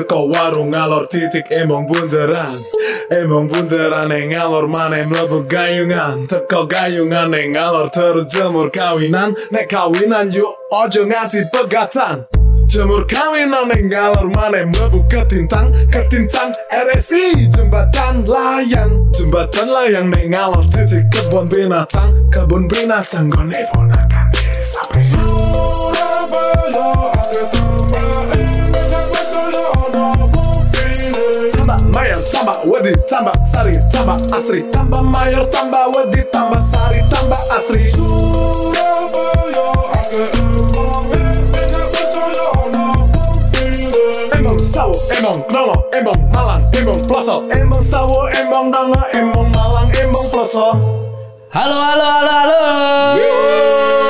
Teko warung ngalor titik emong bunderan. Emong bunderan yang ngalor mana mlebu gayungan. Teko gayungan yang ngalor terus jemur kawinan. Nek kawinan yuk ojo nganti pegatan. Jemur kawinan yang ngalor mana mlebu ketintang. Ketintang RSI jembatan layang. Jembatan layang nek ngalor titik kebun binatang. Kebun binatang gone ponakan desa. Surabaya tambah wedi, tambah sari, tambah asri. Tambah mayor, tambah wedi, tambah sari, tambah asri. Surabaya Emang sawo, emang nono, emang malang, emang ploso Emang sawo, emang nono, emang malang, emang ploso Halo, halo, halo, halo.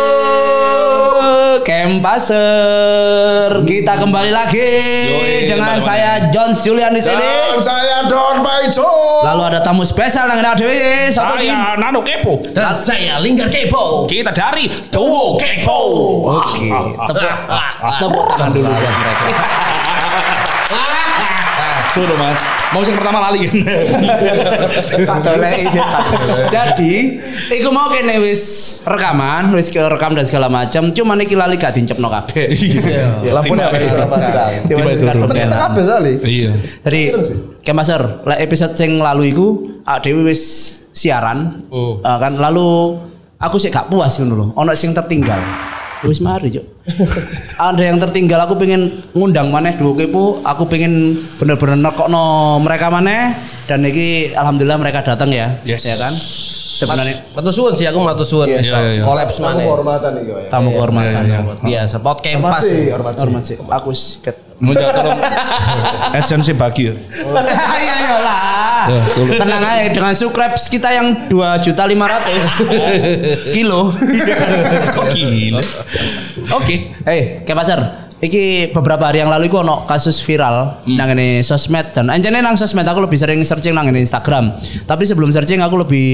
Kempaser. Kita kembali lagi Yoi, dengan kembali saya John Julian di sini. Dan saya Don Paijo. Lalu ada tamu spesial yang ada Dewi. Siapa ini? Saya Nano Kepo Dan saya Linggar Kepo. Kita dari Dowo Kepo Oke, tepuk, tepuk tangan dulu buat mereka. Sudah mas Mau yang pertama lali Jadi, iku mau kene wis rekaman, wis ke rekam dan segala macam. Cuman iki lali gak dincepno kabeh. Iya. Lampunya apa itu? Tiba. Bener kabeh kali. Iya Jadi, Kemaser, lek episode sing lalu iku dhewe wis siaran. Ah, kan lalu aku sih gak puas ngono lho. Ono sing tertinggal. Wis mari, Cuk. Ada yang tertinggal aku pengen ngundang maneh dua kepo, aku pengen bener-bener nekokno mereka maneh dan iki alhamdulillah mereka datang ya. Yes. Ya kan? Sebenarnya Matur suwun sih aku matur suwun. Iya, iya, iya. Kolaps mana? kehormatan nih ya. tamu kehormatan. Biasa pot kempas. sih, hormat sih. Hormat sih. Aku sikat. Mau jatuh tolong AdSense bagi ya Iya iya lah. Tenang aja dengan subscribes kita yang 2 juta 500 kilo. Kok gila Oke. Eh, kayak pasar. Iki beberapa hari yang lalu iku ono kasus viral nang ini sosmed dan anjane nang sosmed aku lebih sering searching nang ini Instagram. Tapi sebelum searching aku lebih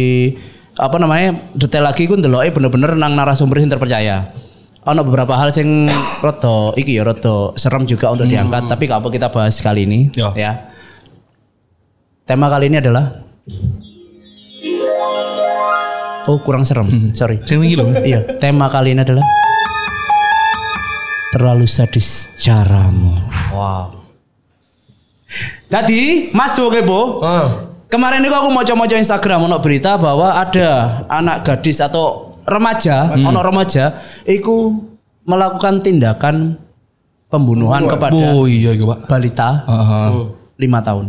apa namanya detail lagi ku ndeloke bener-bener nang narasumber yang terpercaya. Ono beberapa hal sing rada iki ya rada serem juga untuk diangkat, tapi gak apa kita bahas kali ini Ya. ya. Tema kali ini adalah Oh, kurang serem. Sorry. Sing wingi lho Iya, tema kali ini adalah terlalu sadis caramu. Wow. Tadi Mas Duo Kepo, Ah. Kemarin itu aku mau coba Instagram ono berita bahwa ada anak gadis atau remaja, ono remaja, iku melakukan tindakan pembunuhan kepada Oh iya iya pak balita lima tahun.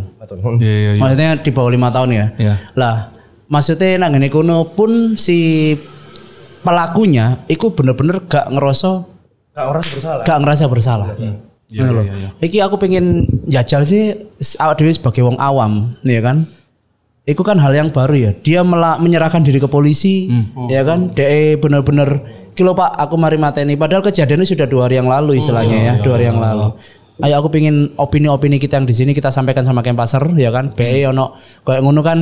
Iya iya iya Maksudnya di bawah lima tahun ya. Iya. Lah, maksudnya nang ngene kono pun si pelakunya iku bener-bener gak ngerasa Gak orang bersalah. gak ngerasa bersalah. Iya, Ngono lho. iya, iya. Iki aku pengen jajal sih awak dhewe sebagai wong awam, ya kan? Iku kan hal yang baru ya. Dia mela- menyerahkan diri ke polisi, Hmm. ya kan? DE bener-bener kilo pak, aku mari mateni. Padahal kejadiannya sudah dua hari yang lalu istilahnya Oh, ya, dua hari yang lalu. Ayo aku pengen opini-opini kita yang di sini kita sampaikan sama Kempaser, ya kan? BE Hmm. ono kayak ngono kan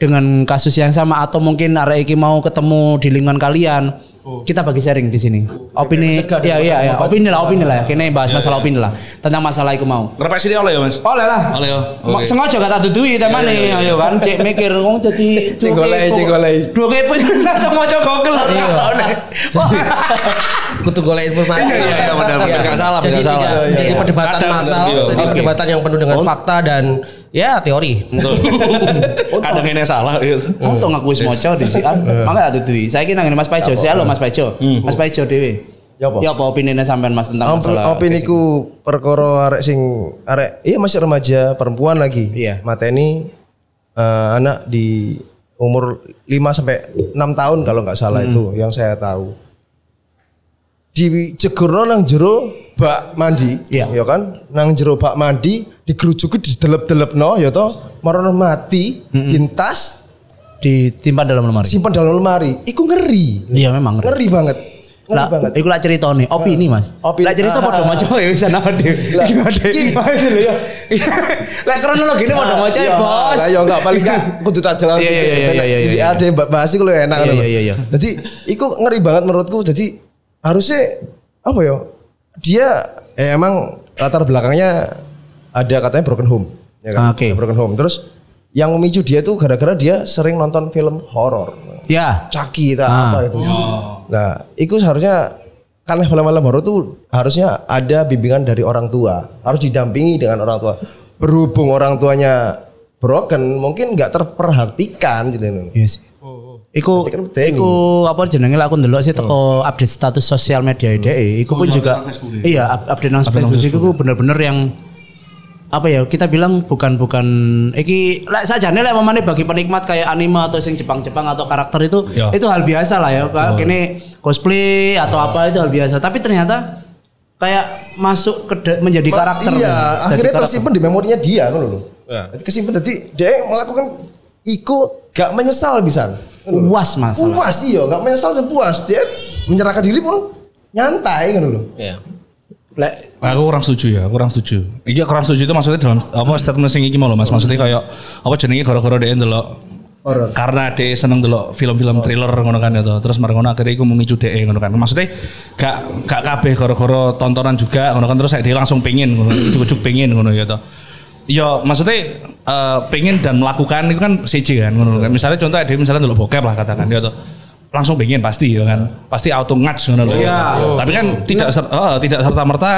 dengan kasus yang sama atau mungkin arek iki mau ketemu di lingkungan kalian. Oh. Kita bagi sharing di sini. Opini ya iya ya, opini lah, opini lah. Kene bahas masalah opini lah. Tentang masalah iku mau. Ngerepek sini oleh ya mas Oleh lah. Oleh ya Mak sengaja gak tak dudui teman nih, ayo kan cek mikir wong dadi Cek golek, cek golek. Dua kepo langsung maca Google. Kutu golek informasi. Iya, iya, iya, benar, benar. Salah, Jadi tidak Iya, jadi iya. perdebatan iya. jadi Oke. perdebatan yang penuh dengan fakta dan ya teori. Betul. Kadang ini salah gitu. Untung aku wis maca disikan. Mangga tak dudui. Saiki nang ngene Mas Paijo. Saya halo Mas Paijo. Mas Paijo dhewe. Ya apa? Ya apa opinine sampean Mas tentang Om, masalah opini ku perkara arek sing arek iya masih remaja perempuan lagi. Iya. Mateni eh, anak di umur 5 sampai 6 tahun kalau nggak salah itu yang saya tahu. Di jegurno nang jero bak mandi, Iya. ya kan? Nang jero bak mandi digerujuki didelep-delepno ya toh, marono mati, dintas, ditimpa dalam lemari. simpan dalam lemari. Iku ngeri. Iya memang. Ngeri banget. Ngeri Lah, banget. iku lah cerita nih, opini Mas. Opini. Lah cerita padha maca ya wis ana dhewe. Iki iki lho ya. Lah kronologi ini padha maca ya, Iya, Bos. Lah ya enggak paling enggak kudu tak jelas. Iya, iya, iya, iya, iya, iya. Ada yang bahas iku enak Iya, ngono lho. iya, iya. Jadi iku ngeri banget menurutku. Jadi harusnya apa ya? Dia eh, emang latar belakangnya ada katanya broken home, ya kan? Oke. Broken home. Terus yang memicu dia tuh gara-gara dia sering nonton film horor. Ya. Caki itu Ah. apa itu. Nah, itu seharusnya kan film-film horor tuh harusnya ada bimbingan dari orang tua, harus didampingi dengan orang tua. Berhubung orang tuanya broken, mungkin nggak terperhatikan gitu. Iya sih. Iku, kan iku apa jenenge lah aku ndelok sih teko update status sosial media ide. Iku pun juga iya up- update nang Facebook. Iku bener-bener yang apa ya kita bilang bukan bukan iki lek sajane lek mamane bagi penikmat kayak anime atau sing Jepang-Jepang atau karakter itu Ya. itu hal biasa lah ya kayak kene cosplay atau apa itu hal biasa. Tapi ternyata kayak masuk ke menjadi karakter Iya, Jadi akhirnya karakter. tersimpan di memorinya dia kan loh. Jadi kesimpan jadi dia melakukan iku gak menyesal bisa. Puas masalah Puas iya, gak menyesal dan puas. Dia menyerahkan diri pun nyantai kan loh. Iya. lek Aku kurang setuju ya, kurang setuju. Iki kurang setuju itu maksudnya dalam apa statement sing iki mau lho Mas. Maksudnya kayak apa jenenge gara-gara dia ndelok Horor. karena dia seneng delok film-film thriller ngono kan ya toh. Terus marang ngono akhirnya iku memicu dia ngono kan. Maksudnya gak gak kabeh gara-gara tontonan juga ngono kan terus dia langsung pengen ngono, ujuk-ujuk pengen ngono ya toh. Ya maksudnya eh, pengen dan melakukan itu kan CJ kan ngono kan. Misalnya contoh dia misalnya delok bokep lah katakan dia toh. Langsung pengen pasti ya kan. Pasti auto ngats ngono lho. Iya. Tapi kan tidak ser- eh, tidak serta merta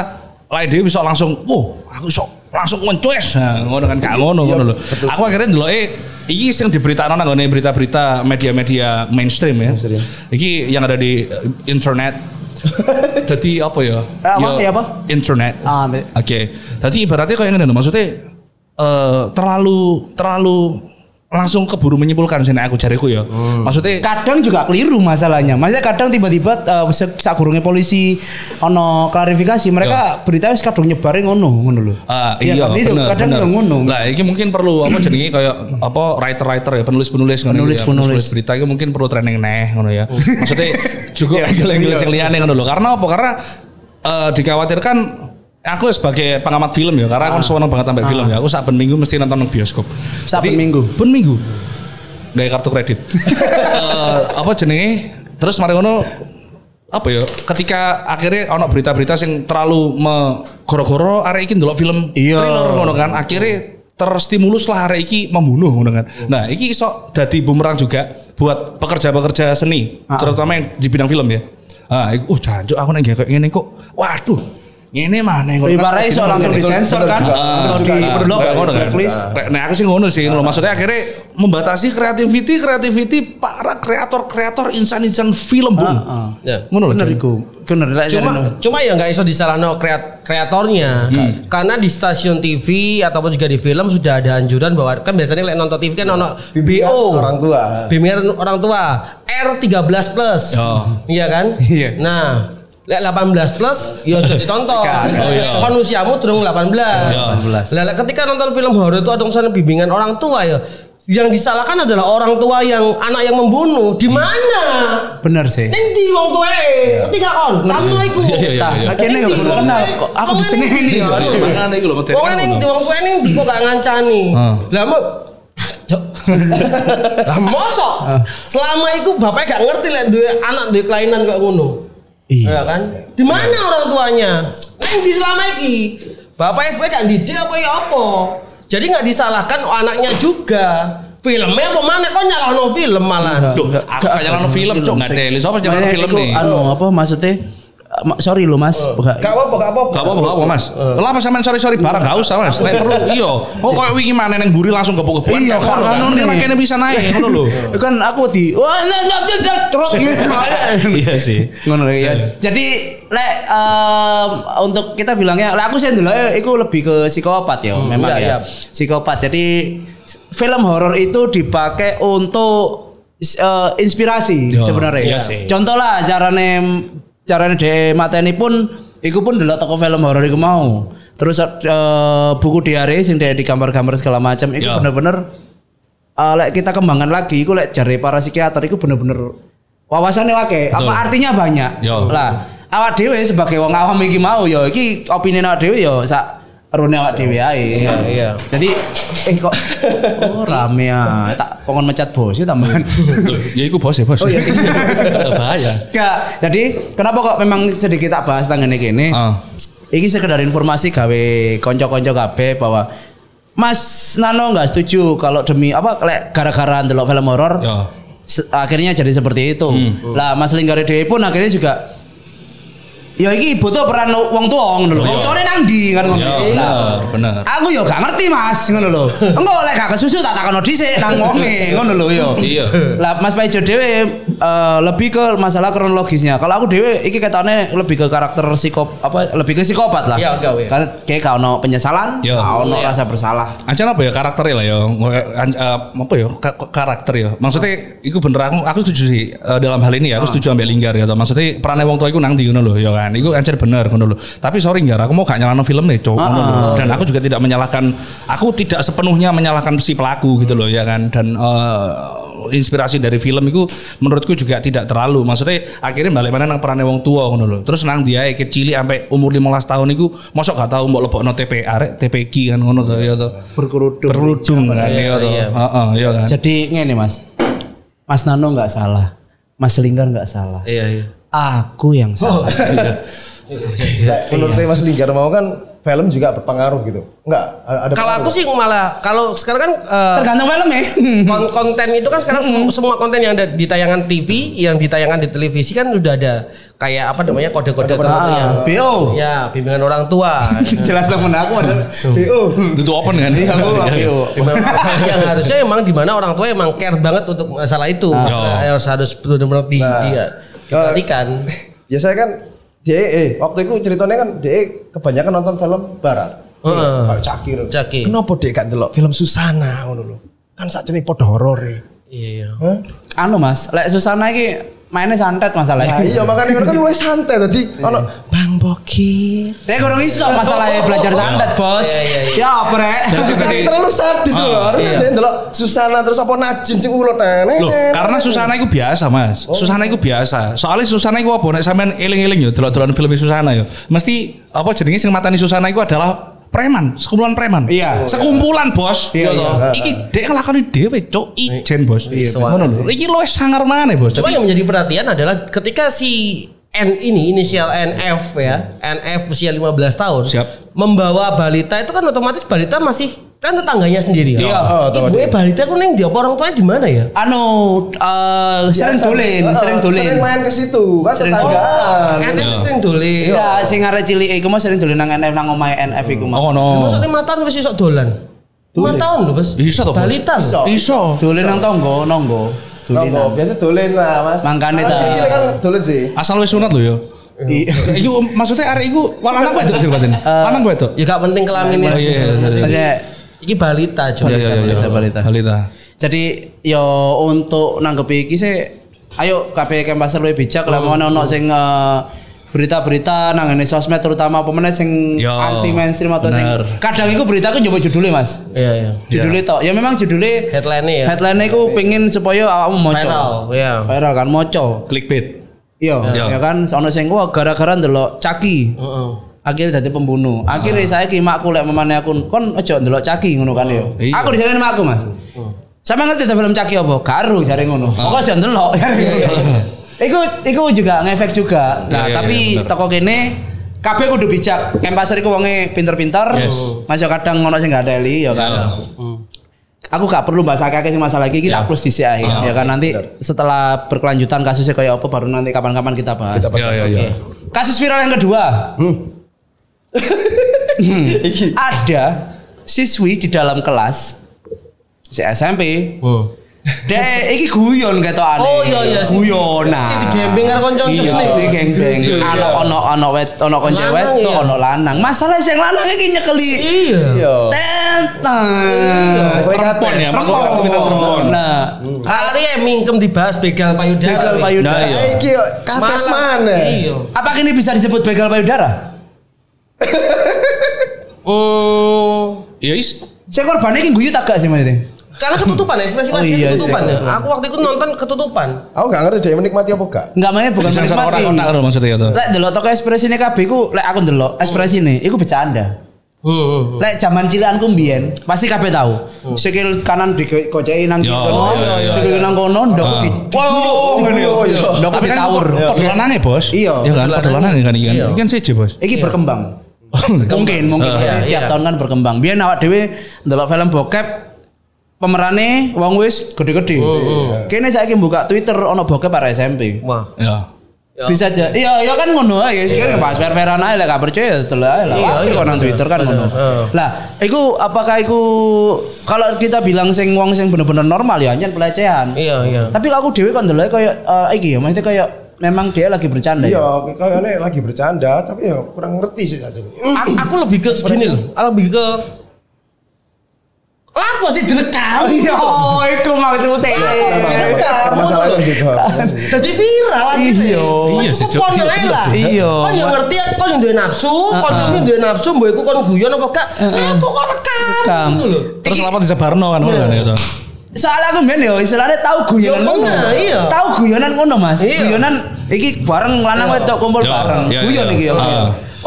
lain dia bisa langsung, "Wow, aku iso langsung ngecues." Nah, ngono kan gak ngono ngono lho. Aku akhirnya ndeloke iki sing diberitakno nang berita-berita media-media mainstream ya. Iki yang ada di eh, internet. Jadi apa ya? Eh, apa? Ya apa? Internet. Ah, Oke. Jadi ibaratnya kayak ngene lho, maksudnya eh terlalu terlalu langsung keburu menyimpulkan sini aku jariku ya. Maksudnya kadang juga keliru masalahnya. Maksudnya kadang tiba-tiba uh, sak gurunge polisi ono klarifikasi mereka berita wis kadung nyebare ngono ngono lho. Ah, Iya iya, kan? Itu bener, kadang bener. yo ngono. Lah, ini mungkin perlu apa jenenge kayak apa writer-writer ya, penulis-penulis ngono Penulis- ya, penulis. berita itu mungkin perlu training neh ngono ya. Oh. Maksudnya juga gila-gila sing liyane ngono lho. Karena apa? Karena eh, dikhawatirkan aku sebagai pengamat film ya, karena aku seneng banget sampai film ya. Aku saben minggu mesti nonton nang bioskop. Ah. Saben Jadi, minggu? Ben minggu. Gaya kartu kredit. Eh, apa jenenge? Terus mari ngono apa ya ketika akhirnya ono berita-berita sing terlalu me goro-goro arek iki ndelok film Iya. thriller ngono kan akhirnya terstimulus lah arek iki membunuh ngono kan. Nah, iki iso dadi bumerang juga buat pekerja-pekerja seni, terutama yang di bidang film ya. Ah, uh jancuk aku nang kayak ngene kok. Waduh. Ngene mana ngono kan. Ibaratnya iso langsung disensor kan atau di blok ngono kan. blacklist. Kayak- Nah, aku sih ngono sih. Ngono maksudnya akhirnya membatasi creativity creativity para kreator-kreator insan-insan film, Bung. Heeh. Ya. Ngono lho. Bener Cuma cuma ya nggak iso disalahno kreat, kreatornya. Karena di stasiun TV ataupun juga di film sudah ada anjuran bahwa kan biasanya lek nonton TV kan ono BO orang tua. Bimbingan orang tua R13 plus. Iya kan? Iya. Nah, lek 18 plus ya jadi tonton. Oh, iya. Kan usiamu durung 18. Iya. Lah lek ketika nonton film horor itu ada misalnya bimbingan orang tua ya yang disalahkan adalah orang tua yang anak yang membunuh. Di mana? bener sih. Ning di wong tuae. Ngerti gak kon? Kamu iku. Iya, iya, Nah, iya. akhirnya Ngerti, gak wong kenal aku di sini ini- ini. Iya, makanya iku lho materi Wong ning wong tuae ning di kok gak ngancani. Lah mau Cok. Lah mosok selama itu bapaknya gak ngerti lek duwe anak duwe kelainan kok ngono. Iya. Ya kan? Di mana orang tuanya? Neng di selama iki. Bapak ibu gak didik apa ya apa? Jadi nggak disalahkan anaknya juga. Filmnya apa mana? Kok nyalahno film malah? Duh, aku kayak nyalano film, cok nggak teli. Siapa yang nyalano Makanya film nih? Anu apa maksudnya? Ma- sorry lo mas, Bukan- Gak apa-apa, gak apa-apa. Gak apa-apa, mas. Lah apa sampean sorry-sorry barang gak usah mas. Nek perlu iya. Kok koyo wingi mana nang buri langsung gepuk-gepukan. Iya, ngono kan, kan. anu Ini makanya bisa naik ngono lho. kan aku di wah nah, nah, nah, nah, truk Iya sih. ngono ya jadi lek untuk kita bilangnya lek aku sih dulu itu lebih ke psikopat ya memang iya, ya iya. psikopat jadi film horor itu dipakai untuk eh, inspirasi sebenarnya iya sih. contoh lah carane carane de mateni pun iku pun delok toko film horor iku mau terus eh, buku diare sing dia digambar-gambar segala macam itu Yo. bener-bener lek kita kembangkan lagi iku lek jare para psikiater iku bener-bener wawasannya wake apa artinya banyak Yo. lah awak dhewe sebagai wong awam iki mau ya iki opini awak dhewe ya sak rune awak dhewe ae Iya, iya. jadi eh kok oh rame ya tak pengen mecat bos ya tambahan Ya iku bos ya bos. Oh, iya. Bahaya. Enggak. Jadi kenapa kok memang sedikit tak bahas tentang ini gini? Ah. iki sekedar informasi gawe konco-konco kabeh bahwa Mas Nano nggak setuju kalau demi apa lek gara-gara ndelok film horor Ya. akhirnya jadi seperti itu. Hmm. Lah Mas Linggari Dewi pun akhirnya juga Ya iki butuh peran wong tua ngono lho. Oh, Wong iya. tuane nang ndi kan ngono. Ya, Lah, bener. Aku yo gak ngerti Mas ngono lho. Engko lek gak kesusu tak takono dhisik nang wonge ngono lho yo. Iya. Lah Mas Paijo dhewe eh, lebih ke masalah kronologisnya. Kalau aku dhewe iki ketane lebih ke karakter psikop apa lebih ke psikopat lah. Iya, oke, oke. Kan kayak gak ono penyesalan, Iya. gak ono rasa bersalah. Ancen apa ya karakternya lah ya eh, apa ya ka- karakter ya maksudnya itu bener aku aku setuju sih eh, dalam hal ini ya aku setuju ambil linggar ya maksudnya perannya wong tua itu nang di ngono lho ya kan itu ancen bener ngono lho tapi sorry nggak aku mau gak nyalano film nih cowok ngono lho. dan aku juga tidak menyalahkan aku tidak sepenuhnya menyalahkan si pelaku gitu loh ya kan dan eh, inspirasi dari film itu menurutku juga tidak terlalu maksudnya akhirnya balik mana nang perannya wong tua ngono lho terus nang dia kecil sampai umur 15 tahun itu mosok gak tahu mau lebokno TP arek TPG kan ngono tuh ya tuh Berkerudung. berkerudung kan iya toh. Heeh, iya kan. Jadi ngene Mas. Mas Nano nggak salah. Mas Linggar nggak salah. Iya iya. Aku yang salah. Kayak Menurut Mas Linggar mau kan film juga berpengaruh gitu. Enggak, ada Kalau aku sih malah kalau sekarang kan eh, Tergantung film ya. kon- konten itu kan sekarang sem- semua konten yang ada di tayangan TV, yang ditayangkan di televisi kan udah ada kayak apa namanya kode-kode tertentu Ah, ya. BO. Ya, bimbingan orang tua. Jelas temen aku ada. BO. Itu open kan? Iya, aku BO. Yang harusnya emang di mana orang tua emang care banget untuk masalah itu. Masalah Ya. harus harus benar-benar di, dia diperhatikan. biasanya kan dia eh waktu itu ceritanya kan dia kebanyakan nonton film barat. Heeh. Kayak Cakir. Cakir. Kenapa dia gak delok film Susana ngono lho? Kan sakjane padha horor e. Iya. Hah? Anu Mas, lek Susana iki mainnya santet Nah, masalahnya. iya makanya kan luwes santai tadi ono Bokir. Dia kurang iso masalahnya belajar santet, Bos. Iya, iya, iya. Ya, apa rek? Jadi terlalu sadis lho. Harusnya dia delok Susana terus apa Najin sing ulut nah. Loh, karena Susana itu biasa, Mas. Susana itu biasa. Soalnya Susana itu apa? Nek sampean eling-eling yo delok-delokan film Susana yo. Mesti apa jenenge sing matani Susana itu adalah preman, sekumpulan preman. Iya. Sekumpulan, Bos. Iya, Iya toh. iya. Iki dek nglakoni dhewe, Cuk. Ijen, Bos. Iya. Ngono lho. Iki luwes sangar maneh, Bos. Cuma Jadi- yang menjadi perhatian adalah ketika si N ini inisial NF ya, NF usia 15 tahun, Siap. membawa balita itu kan otomatis balita masih kan tetangganya sendiri. Iya. Oh, tahu Ibu balita ku neng dia orang tuanya di mana ya? Anu eh, sering Biasa, dolen, heeh, sering dolen. Sering main ke situ kan Sering tetanggaan. NF sering dolen. Iya, sing arek cilik iku mah sering dolen nang NF nang omahe NF iku mah. Oh, no. Maksudnya lima tahun wis iso dolan. Lima tahun loh bos. Iso toh, Bos? Balita. Iso. Dolen nang tonggo, nonggo. Dolen. Nonggo, biasa dolen lah Mas. Mangkane ta. Cilik kan dolen sih. Asal wis sunat lho yo. Iku maksudnya arek iku lanang apa itu sih batin? Lanang apa itu? Ya gak penting kelaminnya. Oh, iya, iya, iya. Iki balita juga. Iya, iya, iya. balita, balita. Balita. Jadi yo untuk nanggepi iki sih ayo kabeh kempaser luwih bijak lah mau ono sing eh, berita-berita nang ngene sosmed terutama meneh sing Yo, anti mainstream atau sing kadang iku berita ku nyoba judulnya Mas. Iya iya. Judulnya tok. Ya memang judulnya Headline-nya ya. Headline-nya ku pengen supaya awakmu moco. Viral, iya. Viral kan moco. Clickbait. Iya, Iya. ya kan ono sing wah gara-gara ndelok caki. Heeh. Akhirnya dadi pembunuh. Akhirnya saya ki makku lek memane aku kon aja ndelok caki ngono kan ya. Iya. Aku disane makku Mas. Sama ngerti ta film caki apa? Garu jare ngono. Kok aja ndelok jare ngono. Iku iku juga ngefek juga. Nah, Iya, iya, tapi iya, bener. toko kene kabeh kudu bijak. Kempaser iku wonge pinter-pinter. Yes. Masih kadang ngono sing gak ada eli ya kan. Aku gak perlu bahas akeh sing masalah iki kita Ya. plus dhisik ae ya kan nanti setelah berkelanjutan kasusnya kayak apa baru nanti kapan-kapan kita bahas. Iya, iya, iya. Kasus viral yang kedua. Hmm. Ada siswi di dalam kelas si SMP. Dek, iki guyon ketokane. Oh, iya, iya, sing- Guyonan. sing digembeng karo kanca-kanca Iya, ini. digembeng. Ana ono ono wet ono konco Lanang, wedok iya. ono lanang. Masalah sing lanang iki nyekeli. Iya. Iya. Tentang. Rempon ya, kates. mangkok aktivitas rempon. Nah, Kali ya mingkem dibahas begal payudara. begal payudara. Nah, iya. Saiki kok kates mana? Iya. Apakah ini bisa disebut begal payudara? Hmm. Ya is. Saya korbannya ini guyu tak gak sih ini? Karena ketutupan ekspresi Oh, wajah iya, ketutupan sih. ya. Aku waktu itu nonton ketutupan. Aku gak ngerti dia menikmati apa gak. Enggak mainnya bukan sensor menikmati. otak-otak lho maksudnya ya tuh. Lek delok toko ekspresi ini kabeh ku lek aku delok ekspresi ini, iku bercanda. Hmm. Lek zaman cilianku mbiyen pasti kabeh tahu. Sikil kanan digoceki nang kono, iya, iya, sikil nang kono ndokku di wow ngene yo. Kan ditawur. podo lanange, Bos. Iya, Ya kan, lanange kan iki kan. Iya. Iki kan seje, Bos. Iki berkembang. mungkin mungkin Iya, Jadi tiap iya. tahun kan berkembang. Biar awak dhewe ndelok film bokep pemerane wong wis gede-gede. Kene saiki buka Twitter ono bokep para SMP. Wah. Ya. Ya. Bisa aja. Iya, iya kan ngono ae. Sekarang pas fair-fairan ae lek gak percaya delok ae lah. Iya, iya, nang Twitter kan ngono. Heeh. Lah, iku apakah iku kalau kita bilang sing wong sing bener-bener normal ya hanya pelecehan. Iya, iya. Tapi aku dhewe kan delok kayak eh, iki ya, maksudnya kayak memang dia lagi bercanda Iya, ya. kayaknya lagi bercanda tapi ya kurang ngerti sih aja. A- aku lebih ke gini loh. Aku lebih ke Lapo sih direkam? Iya, iku maksudnya. Permasalahan gitu. Jadi viral gitu. Iya. Iya sih, Cuk. Kon Iya lah. sih. Iya. Kon yang ngerti kon yang duwe nafsu, kon yang duwe nafsu, mbok iku kon guyon apa gak? Lapo kon rekam? Terus lapor di Sebarno kan ngono kan itu. Soalnya aku mbien yo istilahnya tahu guyonan Ya, ngono. iya. Tahu guyonan ngono, Mas. Iya. Guyonan iki bareng lanang wedok kumpul Iya, bareng. iya, Guyon iya. iki yo.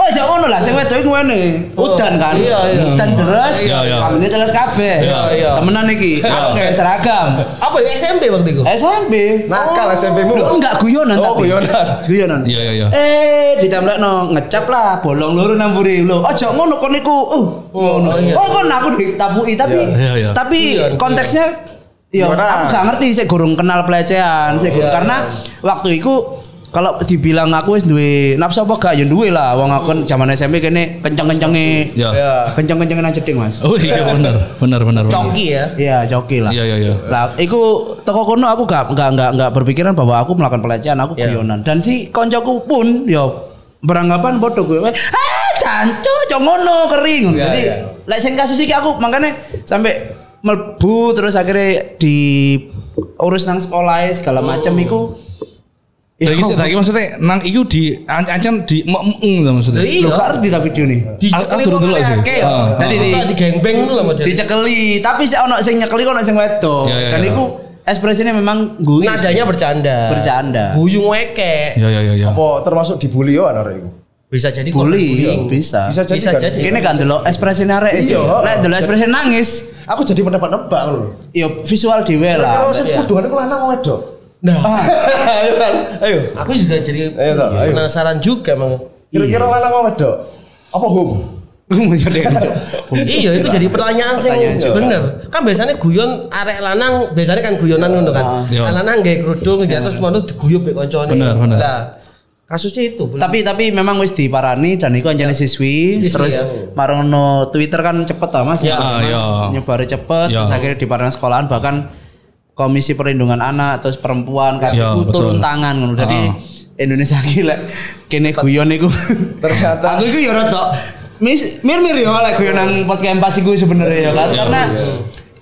Oh, jangan ngono lah, sing wedok iku ngene. Udan kan. Iya, iya. Udan deres. Iya, iya. Kamine teles kabeh. Iya, iya. Temenan iki. Aku nggak seragam. Apa ya SMP waktu itu? SMP. Nakal SMP-mu. Lu enggak guyonan Oh, tapi. guyonan. Guyonan. Iya, iya, iya. Eh, ngecap lah bolong loro nang mburi lho. Aja ngono kon iku. Uh, ngono. oh, iya. Oh, kon aku ditapuki tapi Iya, iya. tapi Iya, konteksnya Iya, Gimana? aku gak ngerti sih gurung kenal pelecehan, sih Iya, karena waktu itu kalau dibilang aku wis duwe nafsu apa gak ya duwe lah wong aku kan zaman SMP kene kenceng-kencenge Ya. Kenceng-kencenge nang jeding Mas. Oh iya benar, benar benar. benar. Coki ya. Iya, joki lah. Iya iya iya. Lah, iku toko kono aku gak gak gak gak berpikiran bahwa aku melakukan pelecehan, aku Iya. guyonan. Dan si koncoku pun ya beranggapan bodoh gue. Ah, cancu, cok ngono kering. Iya, Jadi, iya. lek sing kasus iki aku makanya sampai melbu terus akhirnya diurus nang sekolah segala macam iku Ya, Lagi sih, lagi maksudnya nang iku di an- ancen di meng lah maksudnya. Iya. Lo gak ngerti ta video nih? Dicekeli Aku kok dulu sih. akeh ya. Ah. Jadi di Di gengbeng lah model. dicekeli, tapi sih ono sing nyekeli ono sing wedok. Iya, iya, Dan iya. iku ekspresinya memang gue Nadanya bercanda. Bercanda. Guyung weke. Iya iya iya iya. Apa termasuk dibully yo arek iku? Bisa jadi bully bisa. Bisa jadi Bisa kan? jadi. Kene kan delok ekspresi arek sih. Iya. Lek delok ekspresi nangis, Aku jadi menebak-nebak ngono. ya visual dhewe lah. Iya. kuduan iku lanang wedok? Nah, Ayo kan. Ayo. aku juga jadi Ayo, toh, ayo. penasaran juga emang. Kira-kira lanang apa wedok? Apa hum? Jadi iya, itu jadi pertanyaan sih Pertanyaan juga. bener. Kan biasanya guyon arek lanang, biasanya kan guyonan ngono kan. Ah. Iya. Lanang gawe kerudung di atas mono diguyub mek koncone. Bener, bener. Lah, kasusnya itu. bener. tapi tapi memang wis diparani dan iku anjane siswi, Siswi, terus ya. marono Twitter kan cepet lah Mas. Ya, Mas. iya. Nyebare cepet Ya. terus akhirnya diparani sekolahan bahkan Komisi Perlindungan Anak terus perempuan kan Ya, turun tangan ngono. Jadi Ah. Indonesia gila kene guyon iku. Ternyata- aku iku ya rada mis mir-mir ya lek guyon nang podcast pas iku sebenarnya ya kan Iya, karena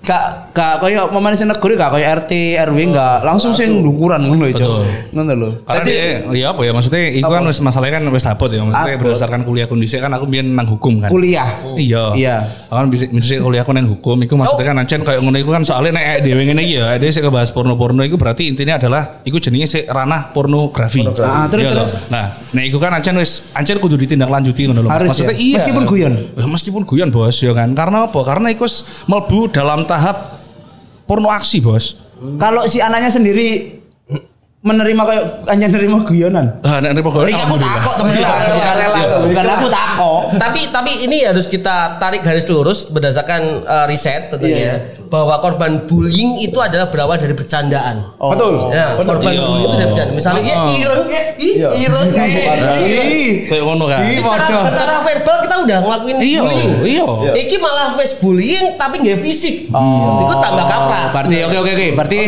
gak gak koyo pemain sing negeri gak koyo RT RW gak langsung sing ndukuran ngono itu. Betul. Ngono lho. Karena Dadi- dia, ya apa ya maksudnya itu kan wis masalahnya kan wis abot ya maksudnya berdasarkan kuliah kondisi kan aku biyen nang hukum kan. kuliah. Iya. Iya. Aku kan bisa bisa kuliah aku nang hukum iku maksudnya kan ancen kayak ngono iku kan soalnya nek dhewe ngene iki ya, dhewe sik ngebahas porno-porno iku berarti intinya adalah iku jenenge sik ranah pornografi. Ah, terus, Iya terus? Nah, nek iku kan ancen wis ancen kudu ditindaklanjuti ngono lho. Maksudnya ya? iya. Meskipun guyon? Ya, meskipun guyon bos ya kan. Karena apa? Karena iku mlebu dalam tahap porno aksi bos. Kalau si anaknya sendiri menerima kayak anjir nerima guyonan. Ah, nek nerima guyon. Iya aku takut temen Iya, bukan rela, iya. bukan aku takut. tapi tapi ini harus kita tarik garis lurus berdasarkan uh, riset tentunya Iya. bahwa korban bullying itu adalah berawal dari bercandaan. Oh. Betul. Ya, Bener. korban Iya. bullying itu dari bercanda. Misalnya ya ireng ya, Iya. ireng ya. Kayak ngono kan. Secara, secara verbal kita udah ngelakuin Iya, bullying. iya. Iki malah face bullying tapi nggak fisik. Oh. Itu tambah kaprah. Berarti oke oke oke. Berarti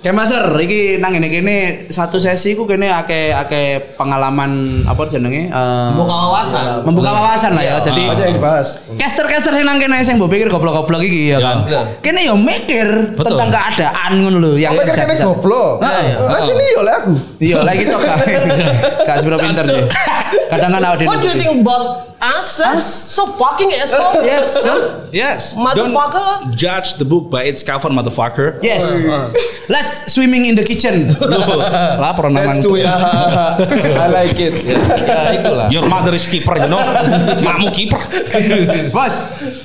kayak Master iki nang ngene kene satu sesi ku kene ake ake pengalaman apa jenenge? Eh, Membuka wawasan. membuka wawasan lah ya. Iya. Jadi Aja yang dibahas. caster-caster yang nang kene sing mbok pikir goblok-goblok iki ya Ya. kan. Ya. Kene yo mikir Betul. tentang keadaan ngono lho yang kan kene goblok? Ah, iya. Aja nih oleh aku. Iya, lagi gitu kak. Kak seberapa pinter sih. Kadang kan awake What do you think about us? Us? So fucking asshole. Yes. Yes. Motherfucker. Don't judge the book by its cover, motherfucker. Yes. Let's swimming in the kitchen. Loh, lapor nang Let's do it. I like it. Ya itulah. Your mother is keeper, you know. Makmu kiper. Bos.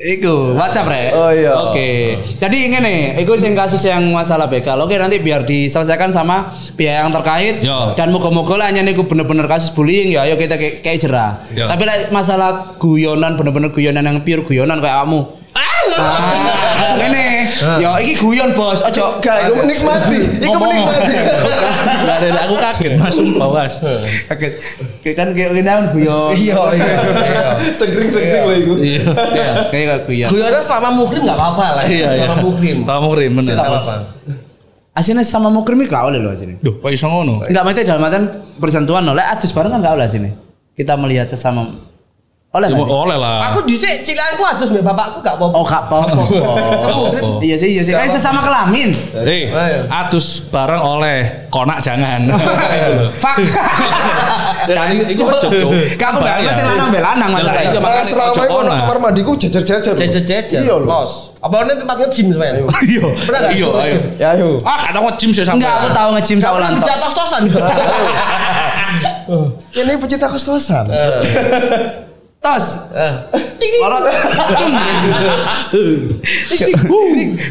Iku WhatsApp rek. Oh, iya. Oke. Jadi ngene, iku sing kasus yang masalah begal. Oke nanti biar diselesaikan sama pihak yang terkait Yo. dan moga-moga lah hanya niku bener-bener kasus bullying ya ayo kita kayak kayak jerah. Tapi like, masalah guyonan bener-bener guyonan yang pure guyonan kayak kamu. Ah, ngene. Yo iki guyon bos, ojo Gak, iku menikmati. Iku menikmati. Nggak ada, aku kaget mas sumpah mas. kaget. Kayak kan kayak gini kan guyon. Iya, iya. Segering-segering lah iku. Iya. Iya, kayak guyon. Guyonnya selama muhrim nggak apa-apa lah. Iya iya. Selama muhrim. Selama muhrim bener. Nggak apa-apa. Aslinya sama mukrim gak oleh loh sini. Duh, kok iso ngono? Enggak maksudnya dalam artian bersentuhan oleh adus bareng kan enggak oleh sini. Kita melihat sesama oleh Ya, oleh lah. Aku dhisik cilanku adus mbek bapakku gak apa-apa. Oh gak apa-apa. Iya sih, iya sih. Kayak sesama kelamin. Eh, atus bareng oleh konak jangan. Fuck. Dan itu cocok. Kamu enggak masih lanang be lanang masalah. Iya, Mas Rama ojo iku konak. kamar mandiku jajar-jajar. Jejer-jejer. Iya. Los. Apa ini tempat nge-gym sebenarnya? Iya. Pernah nggak? Iya, ayo. Ya ayo. Ah, kadang nge-gym sih sampai. Enggak, aku tahu nge-gym Kamu saulan. dijak tos-tosan. Ini pecinta kos-kosan. Tos. Lorot.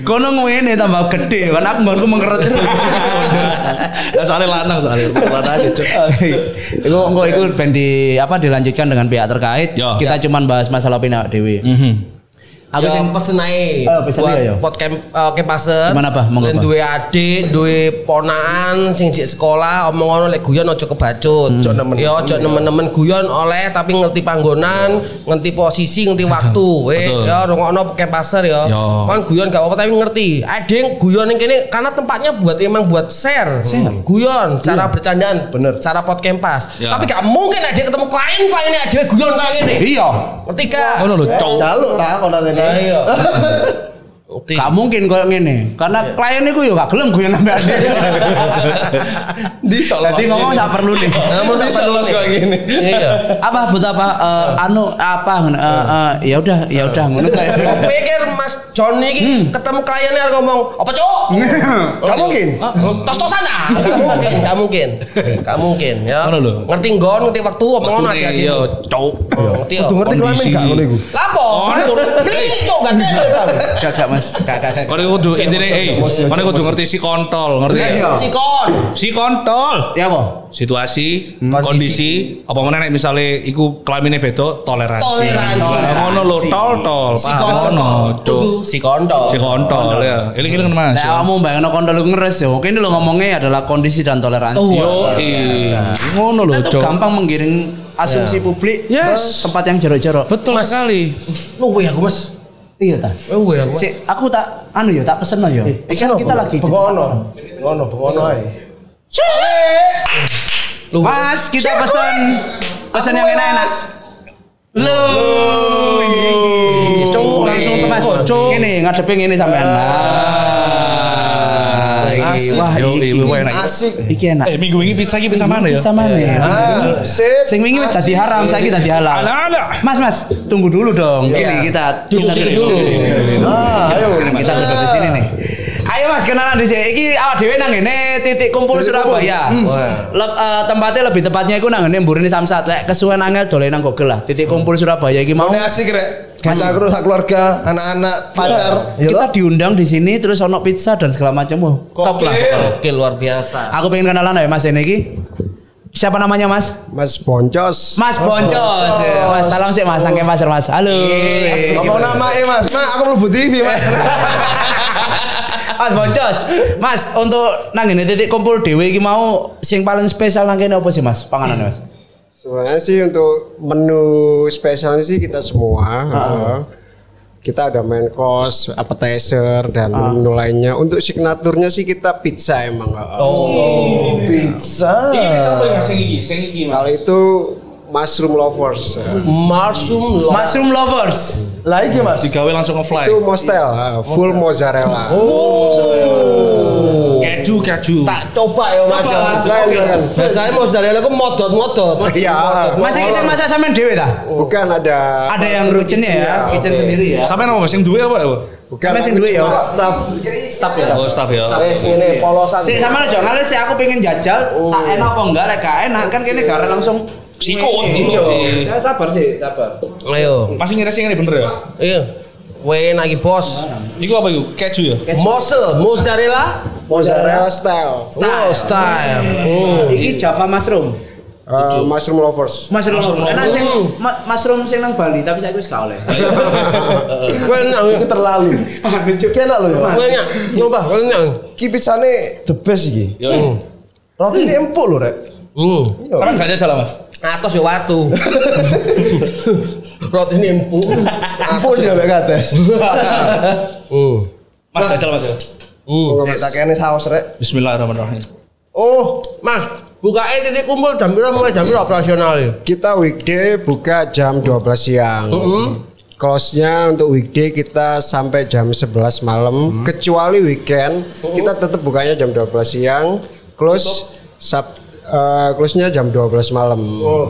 Kono ngene tambah gede kan aku nggonku mengeret. Lah soalnya lanang soalnya. Lanang aja, Cuk. Iku engko iku ben di apa dilanjutkan dengan pihak terkait. Kita cuman bahas masalah pina dewi. Aku sing pesen ae. Oh, pesen buat ae, yo. Pot camp uh, kempasen. Gimana, Bah? Monggo, duwe adik, duwe ponakan sing di sekolah omong ngono lek guyon aja kebacut. Hmm. Nemen. Ya aja nemen-nemen guyon oleh tapi ngerti panggonan, ngerti posisi, ngerti waktu. Weh, Betul. ya rungokno kempaser ya. Yo. Kan guyon gak apa-apa tapi ngerti. Ada guyon yang kene karena tempatnya buat emang buat share. Guyon, cara bercandaan, Bener. cara pot kempas. Ya. Tapi gak mungkin ada ketemu klien kliennya ada guyon kayak gini. Iya. Ngerti gak? Ngono lho, Cuk. Jaluk ta kono Nah, rene. Iya. Gak mungkin koyo ngene. Karena klien iku yo gak gelem guyon sampe asli. Di Jadi ngomong gak perlu nih. Nah, mau Di sampai sok lu kayak nih. Iya. Apa buat apa eh, anu apa eh, eh, ya udah ya udah ngono kayak. Pikir Mas Johnny ini ketemu kliennya ngomong apa cok? Gak mungkin. Tos-tosan ah? Gak mungkin, gak mungkin, gak mungkin ya. Ngerti nggon, ngerti waktu, omong ngono Iya, adik-adik. Cuk. Ngerti. Kudu ngerti kelamin Kondisi. gak ngono iku. Lapo? Beli cok gak ada. Gak gak Mas. Kone kudu intine eh, kone kudu ngerti si kontol, ngerti? Iya. Sikon. Si kontol. Ya apa? Situasi, Kondisi. kondisi, apa mana nek misale iku kelamine beda toleransi. Toleransi. Oh, Ngono lho, tol tol. Si kontol. si kontol. Si kontol ya. Eling-eling Mas. Nah, kamu bayangin kondol lu ngeres ya. Mungkin lu ngomongnya adalah kondisi dan toleransi. Yo, iya. Ngono lho, tuh gampang menggiring asumsi publik Yes. ke tempat yang jorok-jorok. Betul sekali. Lu weh aku Mas. Iya ta. Lu weh aku. Mas. Si, aku tak anu ya, tak pesen ya. Eh, Kan kita lagi Bengono. Ngono, bengono ae. Lu Mas, kita pesen pesen yang enak-enak. Lo, Cuk, langsung tuh Mas. Ini ngadepin ini sampean. Nah, iki. Asik. Wah, iki. iya, enak. Asik. Iki enak. Eh, minggu ini pizza iki pizza mana ya? Sama nih. Ah, sip. Sing wingi wis dadi haram, saiki dadi halal. Mas, Mas, tunggu dulu dong. Gini kita Duduk kita sini dulu. Ah, ayo. Sini, kita duduk di sini nih. Ayo Mas kenalan di sini. Iki awak dhewe nang ngene titik kumpul Surabaya. Lep, eh, tempatnya lebih tepatnya iku nang ngene mburine Samsat. Lek kesuwen angel dolen nang Google lah. Titik kumpul Surabaya iki mau. Ini asik rek. Kita keluarga, anak-anak, pacar. Ya Kita toh? diundang di sini terus ono pizza dan segala macam. Oh, top lah. Oke luar biasa. Aku pengen kenalan ya Mas ini. Siapa namanya Mas? Mas Boncos. Mas Boncos. Ya, Mas, salam sih Mas, nangke Mas, Mas. Halo. Ngomong nama eh mas, nah aku mlebu TV mas. Mas Boncos, Mas untuk nang ngene titik kumpul dhewe iki mau sing paling spesial nang kene apa sih Mas? Panganane Mas. Sebenarnya sih untuk menu spesialnya sih kita semua. eh, kita ada main course, appetizer dan menu lainnya. Untuk signaturnya sih kita pizza emang. eh. Oh, pizza. Iki, sing iki. Kalau itu mushroom lovers. Mushroom lo. Mushroom lovers. Lah iki mas. Digawe langsung ngefly. Itu mostel, full mozzarella. Keju, keju. Tak coba ya Mas. Silakan, silakan. Biasanya mozzarella ku modot-modot. Iya. Mas iki sing masak sampean dhewe ta? Bukan ada Ada yang kitchen ya, kitchen sendiri ya. Sampe nama sing duwe apa ya? bukan Sampai sing aku duwe ya. staff. Staff ya. Oh, staff ya. Ngene polosan. Sik sama aja ngale sih aku pengen jajal, tak enak apa enggak lek gak enak kan kene gak langsung Sikut. Iya. Saya sabar sih, sabar. Ayo. Masih ngira sing ini bener ya? Iya. Weh lagi bos. Iku apa iku? Keju ya? Mozzarella, mozzarella, Mozzarella style. oh style. Hmm. Iki Java mushroom. Uh, mushroom lovers. Mushroom. Enak sing ma- mushroom sing nang Bali tapi saya wis gak oleh. Kowe enak, Itu terlalu. Ki enak loh ya. kowe enak, nyoba, kowe enak. Ki pizzane the best iki. Yo. Roti ini empuk loh rek. Hmm. Karena gak jajal Mas. Atos ya watu. Roti ini empuk. Empuk dia mek kates. Hmm. Mas jajal Mas ya. Hmm. Kayak tak kene saus rek. Bismillahirrahmanirrahim. Oh, Mas, bukae titik kumpul jam berapa mulai jam berapa operasional ya? Kita weekday buka jam 12 siang. Close-nya untuk weekday kita sampai jam 11 malam. Kecuali weekend, kita tetap bukanya jam 12 siang. Close sab eh, close-nya jam 12 malam.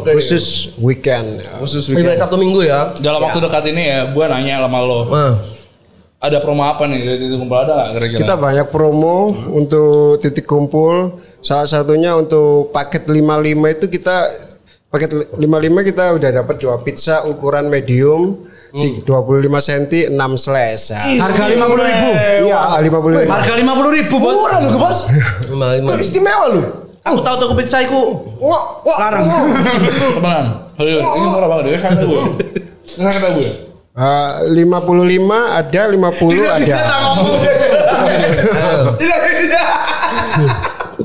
Khusus weekend. Khusus Weekend. Sabtu Minggu ya. Dalam waktu dekat ini ya, gua nanya sama lo. Nah, Ada promo apa nih dari titik kumpul ada nggak kira-kira? Kita banyak promo untuk titik kumpul. Salah satunya untuk paket 55 itu kita paket 55 kita udah dapat dua pizza ukuran medium di 25 cm 6 slice. Ya. Harga 50 ribu. Iya, 50 ribu. Harga 50 ribu bos. Murah loh bos. Itu istimewa loh. Aku tahu toko pizza iku Wah, wah. larang. Ayo, ini murah banget ya. Kata gue. Kata gue. Eh, 55 ada, 50 ada.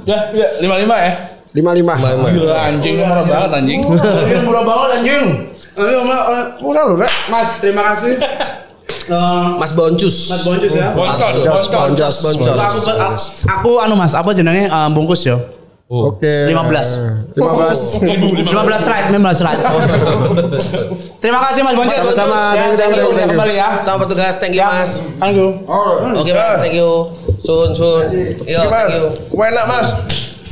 Ya, ya, lima lima ya. 55. Gila anjing, ini murah banget anjing. Ini murah banget anjing. Ayo, Ma- Murah loh. Mas, terima kasih. Eh, Mas Boncus. Mas Boncus ya. Boncos, Boncos, boncos. Boncos. Aku, aku, aku anu Mas, apa jenenge eh, bungkus ya? Oke. 15. 15. 15 slide, 15 slide. Terima kasih Mas Boncos. Sama-sama. Ya, Thank you, thank you, kembali ya. Sama petugas, thank you Mas. Thank you. Oke Mas, thank you. Sun, sun. Yo, thank you. Kue enak mas.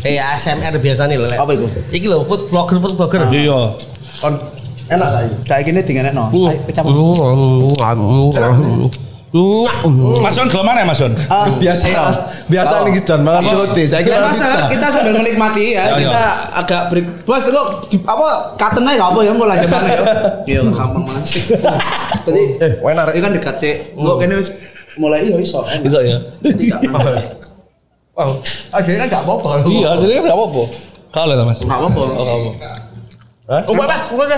Eh, ASMR biasa nih lele. Apa itu? Iki lho, food blogger, food blogger. Iya. Kon enak lah ini. Kayak gini tinggal no. Ayo, pecah. Mas Yon gelem mana ya Mas Yon? Biasa. Biasa nih kita makan roti. Saya kira Mas, kita sambil menikmati ya, Ya, ya. kita agak break. Bos, di- apa katen aja apa ya mau lanjut mana ya? Iya, gampang banget sih. Tadi Eh, enak ini kan dekat sih. Kok kene wis mulai iya iso. Bisa ya. Gak. Wow, kan gak apa-apa. Iya, hasilnya nggak apa-apa. Kalau lihat Mas. Gak apa-apa. Oh, nggak apa. Oh, Mas, Mas,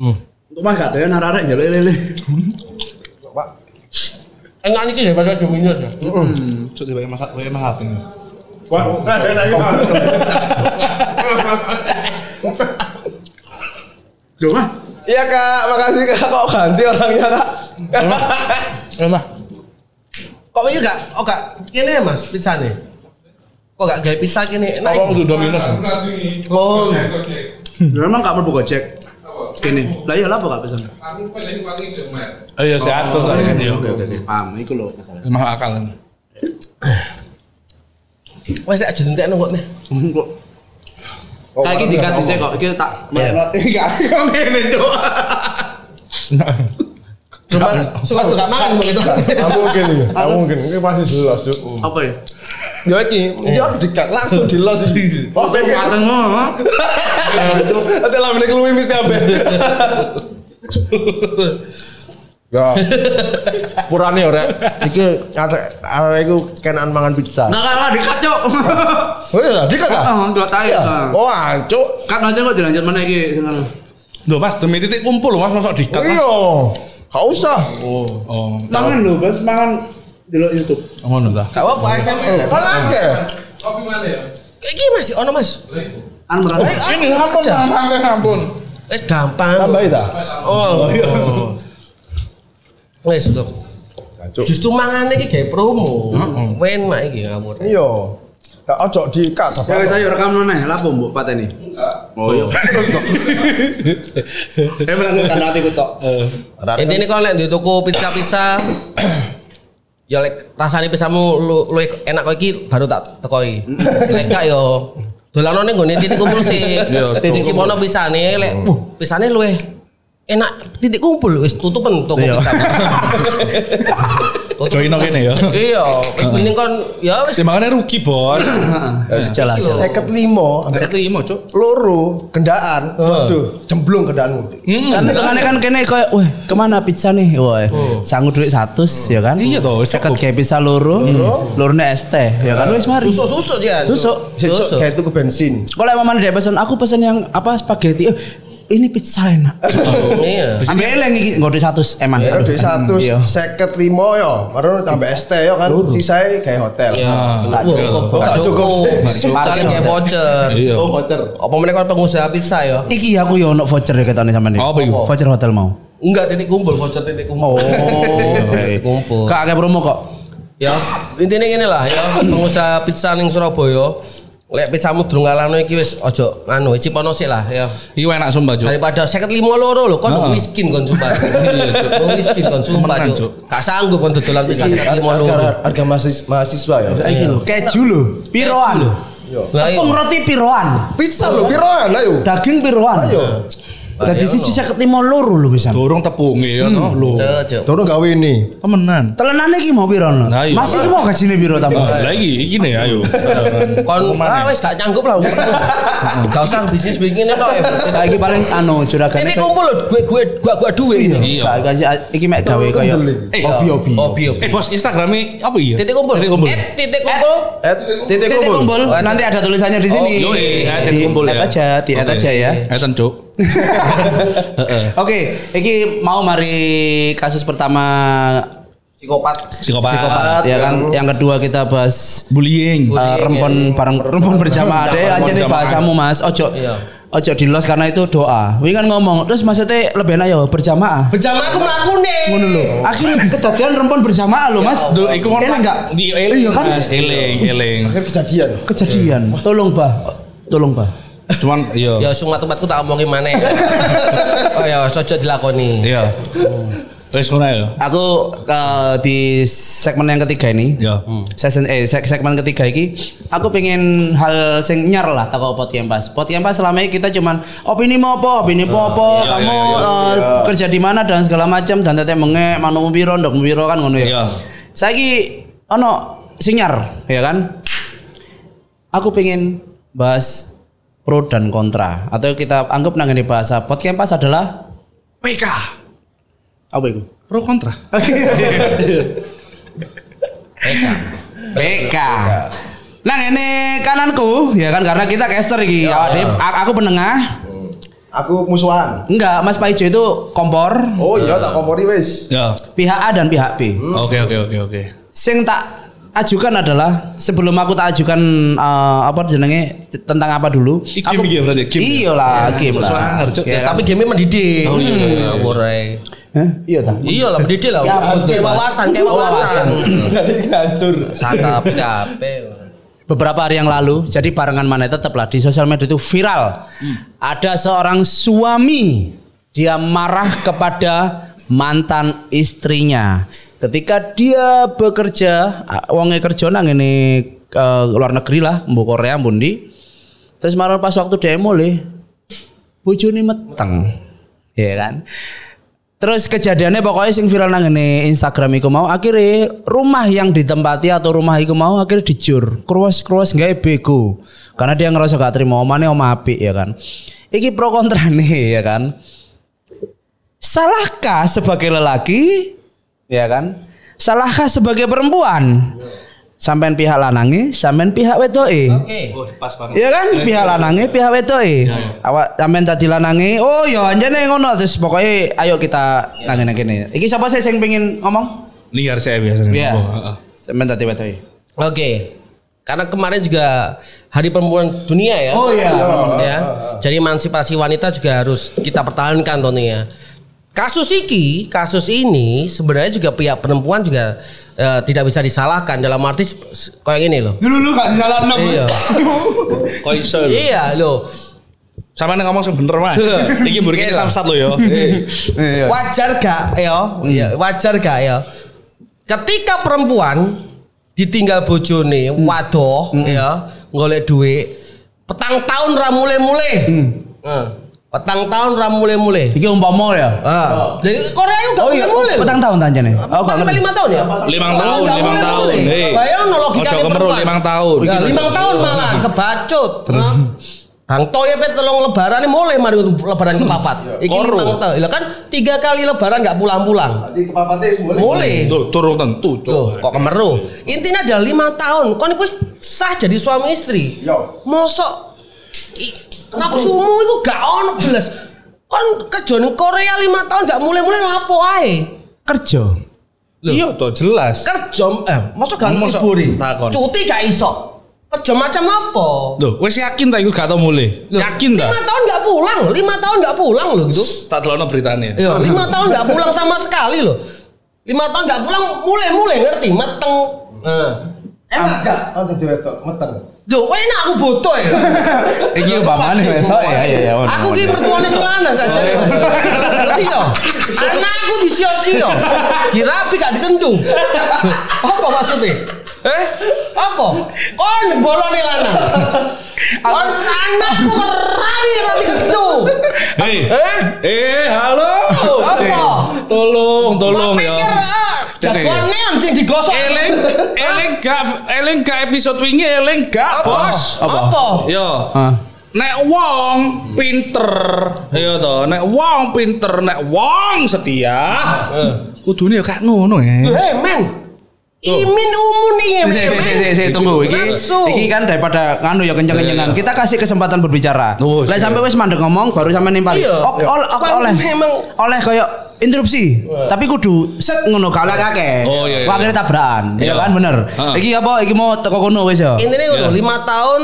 Mas. Untuk Mas gak ada nararek jaluk lele. Enak nih daripada Domino's ya. Cuk tiba masak, gue masak ini. Cuma Iya kak, makasih kak. Kok ganti orangnya kak? Ya mah. Kok ini gak, oh gak, ini ya mas, pizza nih. Kok gak gaya pizza gini? Enak. Apa udah Domino's? ya? Oh, memang gak mau gojek. Kene. Lah iya lah apa gak pesan? Oh iya, saya atur tadi kan ya. Oke oke oke. Paham, iku lho masalahnya. Mahal akal. kan. wes aja nentek kok nih. Kok Kayak gini diganti saya kok, iki tak Iya. Enggak, ngene, Cuk. Cuma suka tuh gak makan begitu. Gak mungkin. Gak mungkin. Ini pasti jelas cuk. Apa ya? Ya iki, ini harus dikat langsung di los iki. Oh, Kok katengmu? Nanti lah menek luwi mis kabeh. Ya. Purane ora. Iki arek arek iku kenan mangan pizza. Nah, kan dikat, Cuk. Oh iya, dikat ah. Oh, dua tahi. Oh, ancuk. Kan aja kok dilanjut mana iki ngono. Duh Mas, demi titik kumpul loh Mas, masuk dikat Mas. Iya. Gak usah. Oh, oh. Mangan lho, Bos, mangan delok YouTube. Ngono ta. Gak apa ASMR. Kan akeh. Kayak gini mas, ono mas. An merana. Ini ampun, ampun, ampun. Eh gampang. Tambahi ta. Oh, iya. Wes lho. Ancuk. Justru mangan iki gawe promo. Wen mak iki ngawur. Iya. Gak ojo dikat. Ya wis ayo rekam nene, lapo mbok pateni. Oh iya. Eh menang kan atiku tok. Intinya kalau lek di toko pizza-pizza ya lek rasane pizzamu lu, lu enak kok iki baru tak tekoi. Lek gak yo dolanane nggone titik kumpul sih. Titik Cipono pisane lek uh pisane luwe enak titik kumpul wis tutupan toko Iya. Join oke nih ya. Iya, wis mending kon ya wis Semangatnya rugi bos. Jalan. Seket limo, Saya lima cok. loro gendaan, waduh, jemblung gendaanmu. Kan tengahnya kan kene koyo wah ke mana pizza nih? Wah, sanggup duit 100 ya kan? Iya toh, Seket cukup. kayak pizza loro, lorone es teh ya kan wis mari. susuk-susuk dia. Tusuk. Sesuk kayak itu ke bensin. Kalau emang dia pesen, aku pesen yang apa spaghetti. Ini pizza enak. Iya. Ambil eleng iki nggo 100 emang. Ya Aduh. duit satu, Iya. seket limo yo, baru tambah teh yo kan, sisai kayak hotel. Iya. Nggak Wah, cukup. kok Nggak cukup. Sekali kayak voucher. Iya. Oh voucher. Apa mereka pengusaha pizza ya? Iki aku yo ono voucher ya ketone sampean iki. Apa iku? Voucher hotel mau. Enggak titik kumpul, voucher titik kumpul. Oh, titik kumpul. Kak promo kok. Ya, intinya gini lah ya, pengusaha pizza ning Surabaya. Lek pizzamu durung ngalahno iki wis ojo anu cipono sik lah ya. Iya enak sumpah cok. Daripada 55 loro lho, kon Heeh. miskin kon sumpah. Iya, Cuk. Kon miskin kon sumpah, Cuk. Cuk. Gak sanggup kon dodolan pizza 55 loro. Harga, harga mahasiswa, mahasiswa ya. Iki lho, keju lho, piroan. Iya. Tepung roti piroan. Pizza lo, piroan ayo. Daging piroan. Ayo. Dadi siji 55 loro lho bisa. Dorong tepung ya toh lo. Cuk, Cuk. Dorong gawe ini. Temenan. Telenane iki mau piro? no? Nah, iya. Mas iki mau gajine piro tambah? Lagi iki nih ayo. Kon ah wis gak nyanggup lah. Gak usah bisnis begini tok. ya. Kayak iki paling anu juragane. Titik kumpul lho, gue gue gua gua duwe ini. Iya. Gak iki mek gawe koyo Eh, hobi-hobi. Hobi hobi. Eh bos Instagramnya apa iya? Titik kumpul. Titik kumpul. Eh, titik kumpul. Eh, titik kumpul. Nanti ada tulisannya di sini. Oh, yoi, ya, titik kumpul ya. aja, di aja ya. Eten cok. Oke, iki mau mari kasus pertama Psikopat. Psikopat. psikopat ya kan. Yang kedua kita bahas Bullying. uh, rempon bareng rempon berjamaah deh aja nih bahasamu Mas. Ojo. Iya. Ojo di los karena itu doa. Wingi kan ngomong, terus maksudnya lebih enak ya berjamaah. Berjamaah aku mlakune. Ngono lho. Akhirnya kejadian rempon berjamaah lho, Mas. Duh, iku ngono enggak? Di eling Iya kan? Mas, eling, eling. Akhir kejadian. Kejadian. Tolong, Bah. Tolong, Bah. Cuman iya. Ya sung matku tak omongin mana. oh ya, ojo dilakoni. Iya. Wes ngono ya. Aku eh, di segmen yang ketiga ini, Ya. season eh seg- segmen ketiga ini, aku pengen hal sing nyar lah toko pot kempas. Pot kempas selama ini kita cuman opini mau apa, opini mau apa, iya, kamu iya, iya, eh, kerja di mana dan segala macam dan teteh menge manu piro ndok piro kan ngono ya. Iya. Saiki ono sing nyar, ya kan? Aku pengen bahas pro dan kontra atau kita anggap nangani bahasa pot kempas adalah PK. apa itu? Pro kontra. PK. Nah ini kananku ya kan karena kita caster iki. Awak dhewe- a- aku penengah. Aku musuhan. Enggak, Mas Paijo itu kompor Oh iya tak kompori wis. Ya. pihak A dan pihak B. Oke oke oke oke. Sing tak ajukan adalah sebelum aku tak ajukan eh, apa jenenge tentang apa dulu. Iki game ya berarti, game ya? Iya lah, game lah. Ya, Ya, tapi game mendidik. Oh, iya, iya, iya. Hah? Iya ta. Iya lah mendidik lah. Ya, Kayak wawasan, kayak wawasan. Jadi ngatur. Saka PKP. beberapa hari yang lalu jadi barengan mana tetaplah di sosial media itu viral ada seorang suami dia marah kepada mantan istrinya ketika dia bekerja ah, wonge kerja nang ini eh, luar negeri lah mbu Korea bundi terus marah pas waktu demo le bojone meteng. Ya kan? Terus kejadiannya pokoknya sing viral nang ngene Instagram iku mau akhirnya rumah yang ditempati atau rumah iku mau akhirnya dijur. Kruas-kruas nggak bego. Karena dia ngerasa gak terima omane om apik ya kan. Iki pro kontra nih ya kan. Salahkah sebagai lelaki ya kan? Salahkah sebagai perempuan? Sampean pihak lanange, sampean pihak wedoke. Oke. Oh, pas banget. Iya kan pihak lanange, pihak wedoke. Awak sampean tadi lanange, oh ya anjane ngono terus pokoknya ayo kita nang ngene kene. Iki sapa sih sing pengen ngomong? Liar saya biasanya. Iya. ngomong. Heeh. Sampean tadi wedoke. Oke. Karena kemarin juga Hari Perempuan Dunia ya. Oh iya. ya. Jadi emansipasi wanita juga harus kita pertahankan Tony ya. Kasus iki, kasus ini sebenarnya juga pihak perempuan juga eh, tidak bisa disalahkan dalam arti kayak gini loh. Dulu lu gak jalan Iya. Kok iso lho? iya loh. Sama nih ngomong sing bener Mas. Iki mburi Iya. kita samsat lo yo. Wajar gak ya? Iya, wajar gak ya? Ketika perempuan ditinggal bojone wadoh ya, golek duit petang tahun ra mulai-mulai. Nah, Petang tahun ra mulai-mulai. Iki umpama ya. Ah. Jadi Korea itu Oh gak iya, mulai-mulai. petang tahun tanjane. Oh, sampai lima tahun ya? Petang tahun, limang tahun. Hei. Bayang no logikanya Ojo kemeru, limang tahun. Limang tahun malah kebacut. Bang Toy apa telung lebaran ini mulai mari untuk lebaran kepapat. Iki Koru. limang tahun. Lah kan tiga kali lebaran nggak pulang-pulang. Nanti kepapatnya mulai. Mulai. Tuh, turun tentu, Tuh, kok kemeru. Intinya adalah lima tahun. Kon iku sah jadi suami istri. Yo. Mosok nafsumu itu gak ono belas. Kon kerja ning Korea lima tahun gak mulai-mulai lapo ae. Kerja. Iya, tuh jelas. Kerja eh mosok gak takon. Cuti gak iso. Kerja macam apa? Loh, wes yakin tak iku gak tau mulai? Loh, Yakin tak? Lima tahun gak pulang, lima tahun gak pulang loh gitu. Tak delokno beritanya. Iya, lima tahun gak pulang sama sekali loh. Lima tahun gak pulang, mulai-mulai ngerti, meteng. Nah. Enak gak? Nanti diwetok, meteng. Duh, enak aku bodoh ya. Iki umpamane wetok ya ya ya. Aku ki mertuane sing lanang saja. Iya. Anakku disio-sio. Dirapi gak dikendung. Apa maksudnya? Eh? Apa? Kon bolone lanang. Kon anakku rapi rapi kendung. Hei, Eh? eh, halo. Apa? Tolong, tolong ya. Neon sing digosok. Eling, eling gak, eling gak episode wingi eling gak, Apa? bos. Apa? Yo. Nek wong pinter, iya to. Nek wong pinter, nek wong setia, kudune ya gak ngono ya. Eh, men. Imin umun iya, Si, si, si, si, si, tunggu iki. Iki kan daripada nganu ya kenceng-kencengan. Kita kasih kesempatan berbicara. Oh, Lah sampai wis mandek ngomong baru sampe nimpali. Iya. Ok, ol- ok, Kan oleh. memang- oleh kayak interupsi. Tapi kudu set ngono gak oleh kakek. Oh, iya, iya. Wah, akhirnya tabrakan. Iya Iya. kan bener. Heeh. Iki apa? Iki mau teko kono wis ya. Intinya ngono, lima tahun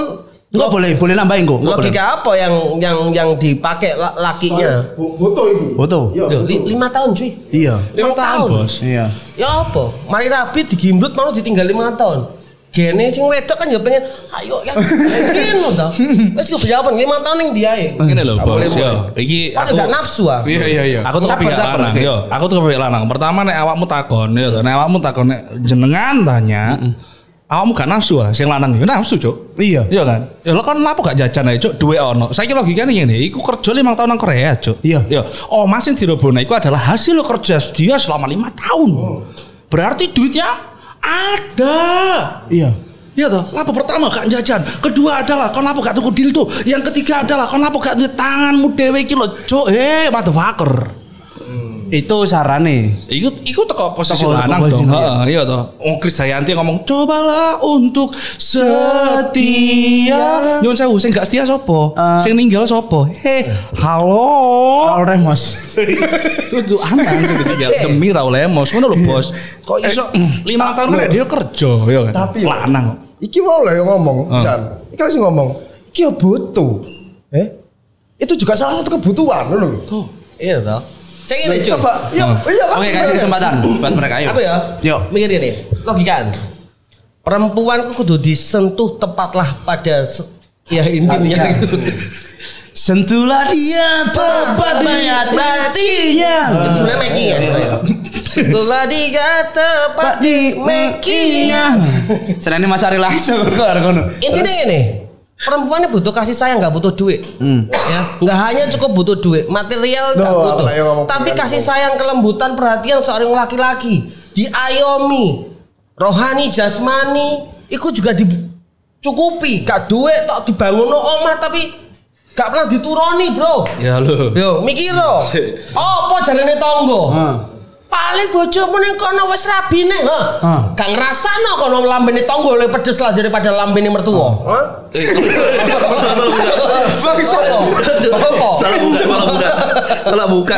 Enggak boleh, boleh nambahin kok. Enggak boleh. logika apa yang yang yang dipakai la- lakinya? Foto itu. Foto. Lima tahun cuy. Iya. Lima tahun. bos. Iya. Ya apa? Mari rapi digimbrut mau ditinggal lima tahun. Gene sing wedok kan ya pengen ayo ya gini tau. Wes gue jawaban lima tahun yang dia ya. Ngene lho, Gak bos. boleh Yo, iki aku gak nafsu ah. Iya iya iya. Aku tuh sabar, lanang, yo. Aku tuh kepikir lanang. Pertama nek awakmu takon, yo. Nek awakmu takon nek jenengan tanya, awakmu gak nafsu ah, sing lanang yo nafsu, Cuk. Iya. Iya kan? Ya lo kan lapo gak jajan aja, Cuk, duwe ono. Saiki logikane ngene, iku kerja lima tahun nang Korea, Cuk. Iya. Yo, oh Mas yang dirobona iku adalah hasil kerja dia selama lima tahun. Berarti duitnya ada. Iya. Iya toh, lapo pertama gak jajan, kedua adalah kon lapo gak tuku dildo, yang ketiga adalah kon lapo gak duwe tanganmu dhewe iki lho, Cuk. Eh, motherfucker. Itu sarane. Iku iku teko posisi Teko lanang lanang, Heeh, iya toh. Wong Kris Dayanti ngomong, "Cobalah untuk setia." Nyuwun sewu sing gak setia sapa? Eh. Sing ninggal sapa? He, halo. Remos. Itu itu aman sing ditinggal demi Raul Lemos. Ngono lho, Bos. Kok iso lima tahun kan dia kerja, ya kan? Tapi lanang kok. Iki mau lah yang ngomong, Ah. San. Iki langsung ngomong. Iki ya butuh. Eh? Itu juga salah satu kebutuhan loh. Tuh. Iya toh. Saya cuy. Coba, Oh. iya kan? Oke, kasih kesempatan buat mereka ayo. Apa ya? Yuk. Mikir ini. Logikaan. Perempuan ku kudu disentuh tepatlah pada ya intimnya gitu. Sentuhlah dia tepat mayat matinya. Sebenarnya making ya. sebenarnya. Setelah dia tepat di making-nya. Senane Mas Ari langsung keluar kono. Intinya ini, perempuan ini butuh kasih sayang nggak butuh duit, ya nggak hanya cukup butuh duit, material nggak Duh, butuh, tapi kasih sayang, kelembutan, perhatian seorang laki-laki, diayomi, rohani, jasmani, itu juga dicukupi, gak duit, tok dibangun omah tapi gak pernah dituruni bro. Ya lu. Yo, mikir lo. Apa jalane tonggo? Paling bojomu ning kono wis rabine, ha. Hah. Gak ngrasano kono lambene tonggo luwih pedes lah daripada lambene mertua. Hah? Bisa. Apa? Salah buka, salah buka. Salah buka?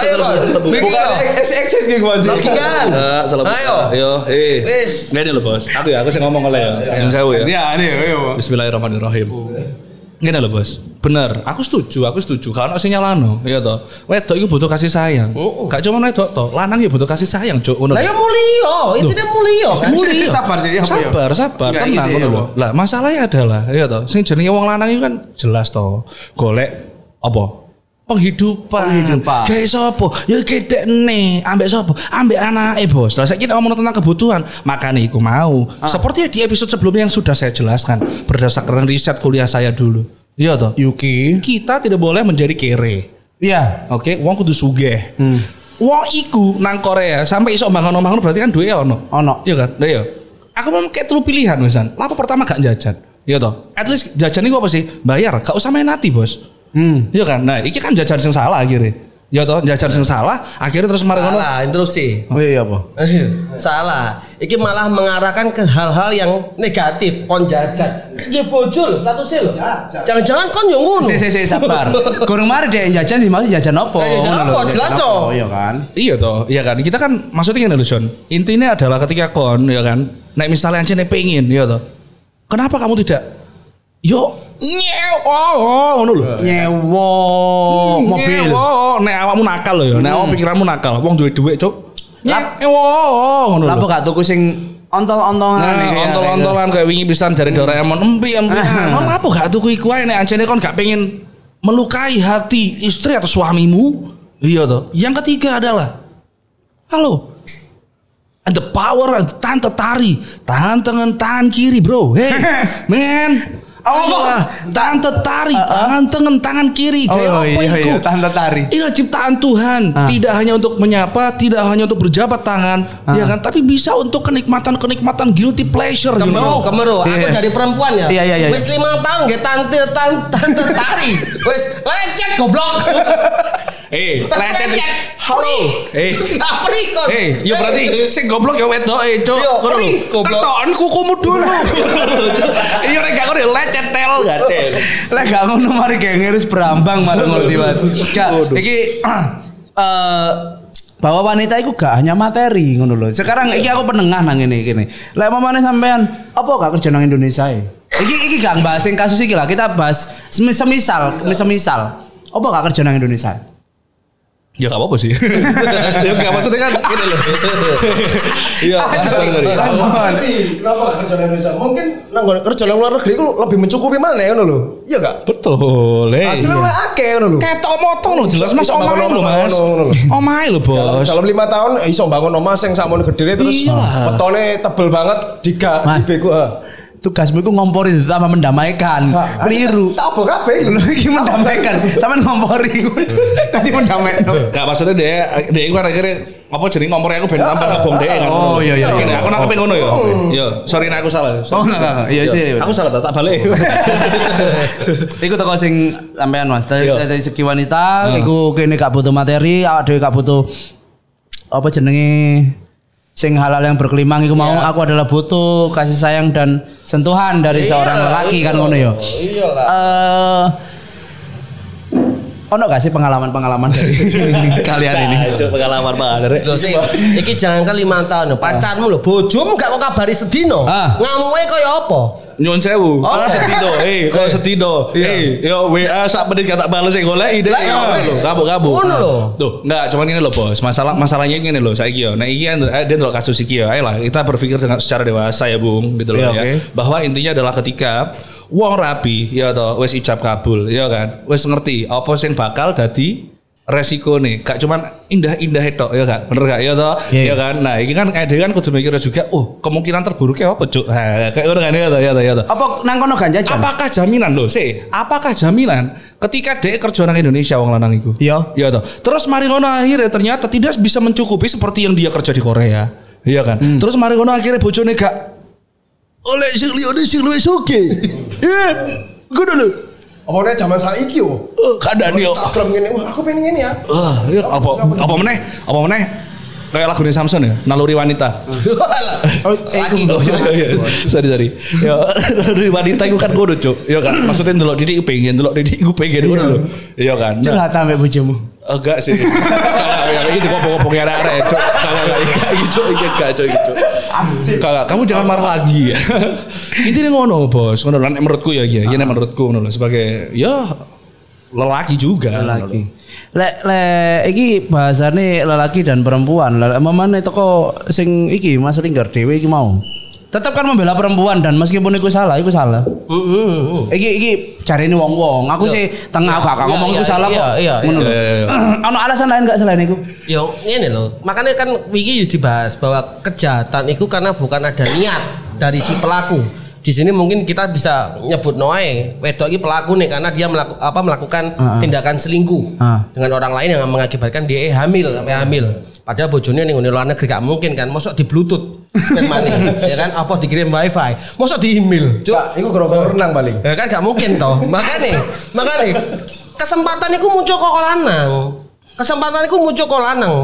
Ayo, Bos. Mikir lo. eksis gitu Mas. Logikan. Enggak, salah buka. Ayo. Ayo, eh. Wis. Ngene lho, Bos. Aku ya, aku sing ngomong oleh ya. Yang sewu ya. Iya, ini ayo. Bismillahirrahmanirrahim. Ngene lho, Bos. Bener, aku setuju, aku setuju. Kalau sing nyalano, ya toh. Wedok iku butuh kasih sayang. Gak cuma wedok toh, lanang ya butuh kasih sayang, Cuk. Ngono. Lah ya mulio, intine mulio kan. Mulio. Sabar apa ya? Sabar, sabar, tenang isi, ngono ya, lho. Lah, masalahnya adalah ya toh, sing jenenge wong lanang itu kan jelas toh. Golek apa? Penghidupan. Penghidupan. Kayak sapa? Ya kedekne, ambek sapa? Ambek anake, Bos. Lah saiki nek ngomong tentang kebutuhan, makanya iku mau. Seperti di episode sebelumnya yang sudah saya jelaskan berdasarkan riset kuliah saya dulu. Iya toh. Yuki. Kita tidak boleh menjadi kere. Iya. Oke, wong kudu sugih. Wong iku nang Korea sampai iso bangun-bangun berarti kan duwe ono. Ono. Iya kan? Iya. Aku mau kayak telu pilihan misalnya. Lapo pertama gak jajan. Iya toh. At least jajan itu apa sih? Bayar. Gak usah main hati, Bos. Hmm. Iya kan? Nah, iki kan jajan sing salah akhirnya. Iya toh, jajan sing salah, akhirnya terus mari ngono. Salah, interupsi. Oh iya apa? Salah. Iki malah mengarahkan ke hal-hal yang negatif. Kon jajan. Dia bojo lho, statusnya lho. Jangan-jangan kon yo ngono. Si si si sabar. Kurang mari deh jajan di mana jajan apa? Eh, jajan apa? lho, Jelas toh. Iya kan. Iya toh, iya kan. Kita kan maksudnya gini loh, John. Intinya adalah ketika kon, ya kan. Nek misalnya aja pengen, ya toh. Kenapa kamu tidak? Yo, nyew, oh, ngono lho. Nyewo mobil. Nyewo, nek awakmu nakal lho ya. Nek awak pikiranmu nakal. Wong duwe dhuwit, Cuk. Nyewo, ngono lho. Lapo gak tuku sing ontol-ontolan Nah, ya, ontol-ontolan kayak wingi pisan dari Doraemon empi empi. Nah, apa gak tuku iku ae nek anjene kon gak pengen melukai hati istri atau suamimu? Iya toh. Yang ketiga adalah halo. And the power tante tari, tahan tangan tangan kiri bro, hey man, Ayolah, tante tari, tangan tangan tangan kiri. Oh, Kayak apa iya, iku? iya, tante tari. Ini ciptaan Tuhan, Ah. tidak hanya untuk menyapa, tidak hanya untuk berjabat tangan, ya kan, tapi bisa untuk kenikmatan-kenikmatan guilty pleasure. you know. Kemeru, kemeru. Aku Iya. dari perempuan ya. Iya, iya, iya. Wis lima tahun nggak tante tante tante tari. Wis lecet goblok. Eh, lecet. Halo. Eh. Apri kon. Eh, ya berarti sing goblok ya wedok eh, Cuk. Iya, Ngono lho. Ketokan kukumu dulu. Iya nek gak ngono ya lecet tel gatel. Lek gak ngono mari ngiris berambang malah ngerti Mas. Gak, iki eh bahwa wanita itu gak hanya materi ngono lho. Sekarang iki aku penengah nang ngene gini. Lek mamane sampean apa gak kerja nang Indonesia e? Iki iki gak bahas sing kasus iki lah. Kita bahas semis- semisal, semisal. Apa gak kerja nang Indonesia? Ya gak apa-apa sih. ya gak maksudnya kan gini loh. Iya. Nanti kenapa gak kerja di Indonesia? Mungkin nang kerja di luar negeri itu lebih mencukupi mana ya ngono lho. Iya gak? Betul. eh. Hasilnya wae akeh ngono lho. Ketok motong loh jelas Mas omahe lho omah, Mas. ngono, ngono lho. Omahe lho Bos. Dalam lima tahun iso bangun omah sing sakmono gede terus petone tebel banget diga Mas. Tugasmu itu ngompori sama mendamaikan. Keliru. Tak apa kabeh. Lu iki mendamaikan, sampean ngompori. Tadi mendamaikan. Gak maksudnya dia dia kan akhirnya apa jadi ngomong aku ben tambah ngebom dia kan. Oh, iya, iya, iya. aku nangkep ngono ya. Yo, sorry nek aku salah. Oh enggak enggak. Iya sih. Aku salah tak tak balik. Iku teko sing sampean Mas. Dari, Iya. dari segi wanita, iku kene gak butuh materi, awak dhewe gak butuh apa jenenge sing halal yang berkelimang iku mau aku adalah butuh kasih sayang dan sentuhan dari seorang lelaki kan ngono ya. Iyalah. Eh ono gak sih pengalaman-pengalaman dari kalian ini? Cuk pengalaman banget. Lho sing iki jangan kan lima tahun lho. Pacarmu lho, bojomu gak kok kabari sedino. Ah. Ngamuke kaya apa? Nyuwun sewu. Oh, Kalau iya. setido, eh, kalau setido, eh, yo WA sak menit kata bales sing golek ide. Lah, iya, wes. Kabuk-kabuk. Ngono lho. Tuh, enggak cuman ini loh bos. Masalah masalahnya ini loh saiki yo. Nah, iki kan eh, dia ndelok kasus iki yo. Ayolah, kita berpikir dengan secara dewasa ya, Bung, gitu loh Iya, ya. Bahwa intinya adalah ketika wong rapi, ya toh, wes ijab kabul, ya kan. Wes ngerti apa sing bakal dadi resiko nih gak cuman indah-indah itu ya kan bener gak ya toh Iya. ya kan nah ini kan kayak kan kudu mikir juga oh kemungkinan terburuknya apa cuk kayak ngono kan ya toh ya toh ya toh Apa nang kono gak jajan? Apakah jaminan loh, sih? Apakah jaminan ketika dia kerja nang Indonesia wong lanang iku? Iya. Iya toh. Terus mari ngono akhirnya ternyata tidak bisa mencukupi seperti yang dia kerja di Korea. Iya kan? Terus mari ngono akhirnya bojone gak oleh sing liyane sing luwih sugih. Iya. Gue dulu. Apa nek zaman saiki yo. Eh, keadaan yo. Instagram gini, wah aku pengen ngene ya. Wah, iya apa apa meneh? Apa meneh? Kayak lagu Samson ya, naluri wanita. Lagi Oh, iya, iya. sorry sorry. Ya, naluri wanita itu kan ngono, Cuk. Ya kan, maksudnya ndelok didik pengen, ndelok didik iku pengen ngono lho. Iya kan. Nah, Curhat ambek bojomu. Enggak sih. Kalau yang ini ngomong-ngomong arek-arek, Cuk. Kalau enggak iki Cuk, iki enggak Cuk, iki Cuk. Asik. Kakak, kamu jangan marah lagi ya. Intinya ngono, Bos. Ngono lan menurutku ya, ya. Ini menurutku ngono sebagai ya lelaki juga. lelaki. Lek lek iki bahasane lelaki dan perempuan. Lek mamane teko sing iki Mas Linggar dhewe iki mau. Tetap kan membela perempuan dan meskipun iku salah, iku salah. Heeh. Iki iki jarine wong-wong. Aku sih tengah gak gak Iya, ngomong iya, iku salah iya, kok. iya, Ngono lho. iya, iya. Ono alasan lain gak selain iku? Yo ngene loh. Makanya kan wiki dibahas bahwa kejahatan itu karena bukan ada niat dari si pelaku. di sini mungkin kita bisa nyebut noe wedok ini pelaku nih karena dia melaku, apa melakukan Ah, ah. tindakan selingkuh Ah. dengan orang lain yang mengakibatkan dia hamil sampai hamil padahal bojone ning ngene luar negeri gak mungkin kan mosok di bluetooth spend money ya kan apa dikirim wifi mosok di email Cuk. Iku gara-gara renang paling. Ya kan gak mungkin toh. Makanya, makanya kesempatan itu muncul kok lanang. Kesempatan itu muncul kok lanang.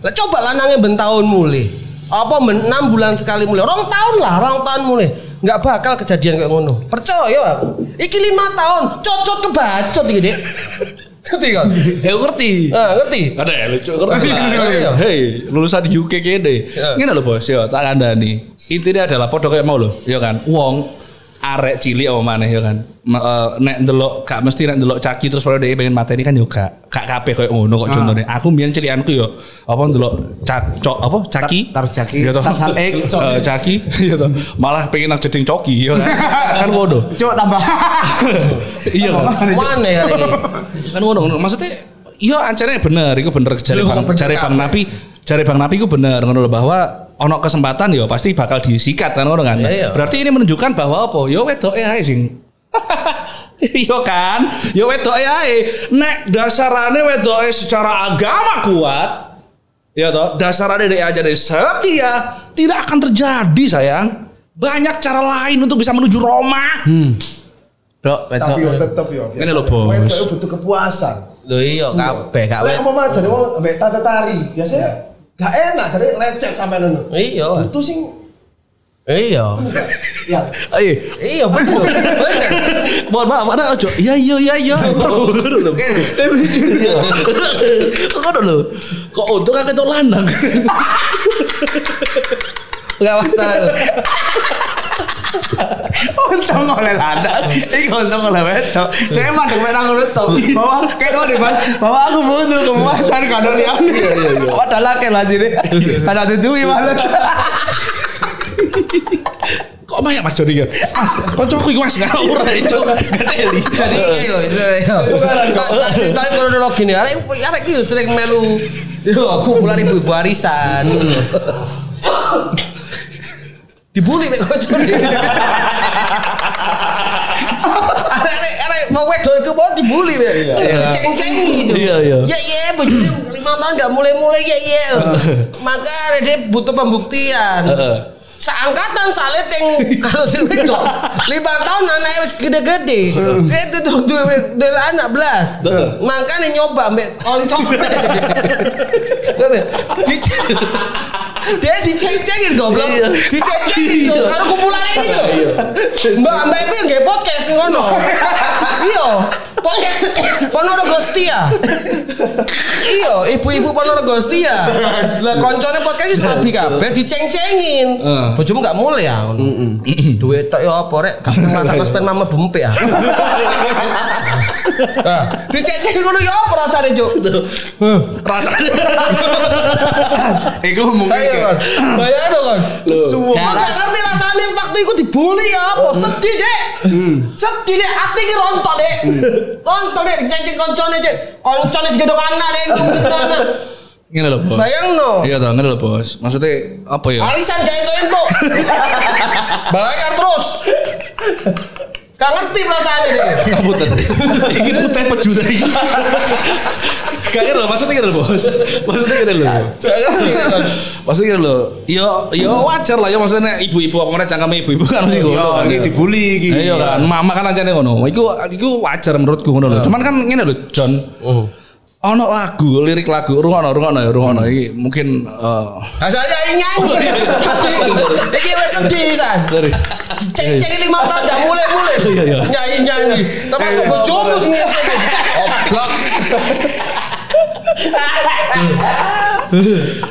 Lah coba lanangnya ben tahun mulai. Apa ben 6 bulan sekali mulai. Rong tahun lah, rong tahun mulai. Nggak bakal kejadian kayak ngono. Percaya aku. Iki lima tahun, cocot kebacot iki, Dik. Ngerti kan? Ya ngerti. Ah, ngerti. Ada ya lucu ngerti lah. Iya. Hei, lulusan UK kene. Iya. Ngene lho Bos, yo tak kandhani. Intinya adalah podo kayak mau lho, ya kan. Wong arek cilik apa maneh ya kan. Ma- eh, nek ndelok gak mesti nek ndelok caki terus pada dia pengen mateni kan yo gak gak kabeh koyo ngono kok contohnya. Aku mbiyen cilikanku yo apa ndelok cak cok apa caki Tar- tar caki, tar. Eh, caki iya toh. Malah pengen nang jeding coki ya kan. kan ngono. Cuk tambah. Iya kan. Mana ya ini? kan ngono ngono. maksudnya iya ancane bener iku bener jare Lho, Bang bener jare Bang. Napi jare Bang Napi iku bener ngono lho bahwa ono kesempatan ya pasti bakal disikat kan ngono kan Iya, iya. berarti ini menunjukkan bahwa apa ya wedoke ae sing Iya kan, ya wedoke ae. Nek dasarane wedoke secara agama kuat, ya toh, dasarane dia aja dari setia, tidak akan terjadi sayang. Banyak cara lain untuk bisa menuju Roma. Dok, Tapi yo wedok. tetep yo. Ini lho, Bos. Wedok butuh kepuasan. Loh iya kabeh gak Lek aja nih mau ambek tata tari, biasanya gak enak jadi lecet sampai nunu. Iya. Itu sing Iya. ya Ayo, Iya bener. Bener. mohon maaf, ada ojo. Iya iya iya iya. Kok dulu? Kok untung aku itu lanang. Enggak masalah. Untung oleh ladang, iki untung oleh wedok. Saya emang demen nang ngono to. Bahwa kayak ngono Mas, bahwa aku butuh kepuasan kadang liyan. Iya iya iya. Padahal akeh lah sini. Ada tujuh males. Kok banyak Mas Jody kan? Mas, kocokku iki Mas gak ora itu. Jadi ini loh itu. Tak tak ceritain kronologi nih. Arek arek iki sering melu. Yo kumpulan ibu-ibu arisan. Dibully mek kocok. Arek arek arek mau wedok iku mau dibully mek. Ceng-cengi itu. Iya, iya. Ya iya bojone lima tahun gak mulai-mulai ya iya. Maka arek dia butuh pembuktian. Seangkatan saleteng kalau si wedok lima tahun anaknya wis gede-gede dia itu tuh duwe duwe anak belas makanya nyoba mbak oncom dia diceng-cengin goblok. Diceng-cengin Cuk. karo kumpulan ini lho mbak mbak itu yang nge podcast ngono. Iya podcast Ponorogo Setia iya ibu-ibu Ponorogo Setia lah koncone podcast wis rabi kabeh diceng-cengin. Bojomu gak mulai ya? Ngono duit tok ya apa rek? Gak masak sperma mlebu empik ya? Ah, diceng-cengin ngono ya apa rasane cuk? Rasanya Iku mungkin Ayo bayar dong. Semua. Kayak Kok gak ngerti rasanya waktu itu dibully ya apa? Sedih dek, sedih dek. Hati ki rontok dek, rontok dek. Janji koncone cek, koncone juga dong anak dek, itu juga anak. Ngene lho, Bos. Bayang no. Iya toh, ngene lho, Bos. Maksudnya apa ya? Arisan gak itu itu. Bayar terus. Gak ngerti perasaannya dek. Ngapunten. Iki putih pejuta iki. Gak ngerti lho, maksudnya gini lho, Bos. Maksudnya gini lho. Maksudnya gini lho. Yo yo wajar lah ya maksudnya ibu-ibu apa mana cangkem ibu-ibu kan mesti ngono. kan, ini dibully iki. Iya kan, mama kan aja ngono. Iku iku wajar menurutku ngono lho. Cuman kan ngene lho, John. Ono lagu, lirik lagu, rungono, rungono ya, rungono iki mungkin eh, Asalnya ini nyanyi. Ini wes sedih san. Dari Cek cek lima tahun gak mulai mulai. Iya, iya. Nyanyi nyanyi. Tapi masuk bojomu nyanyi. Oblak.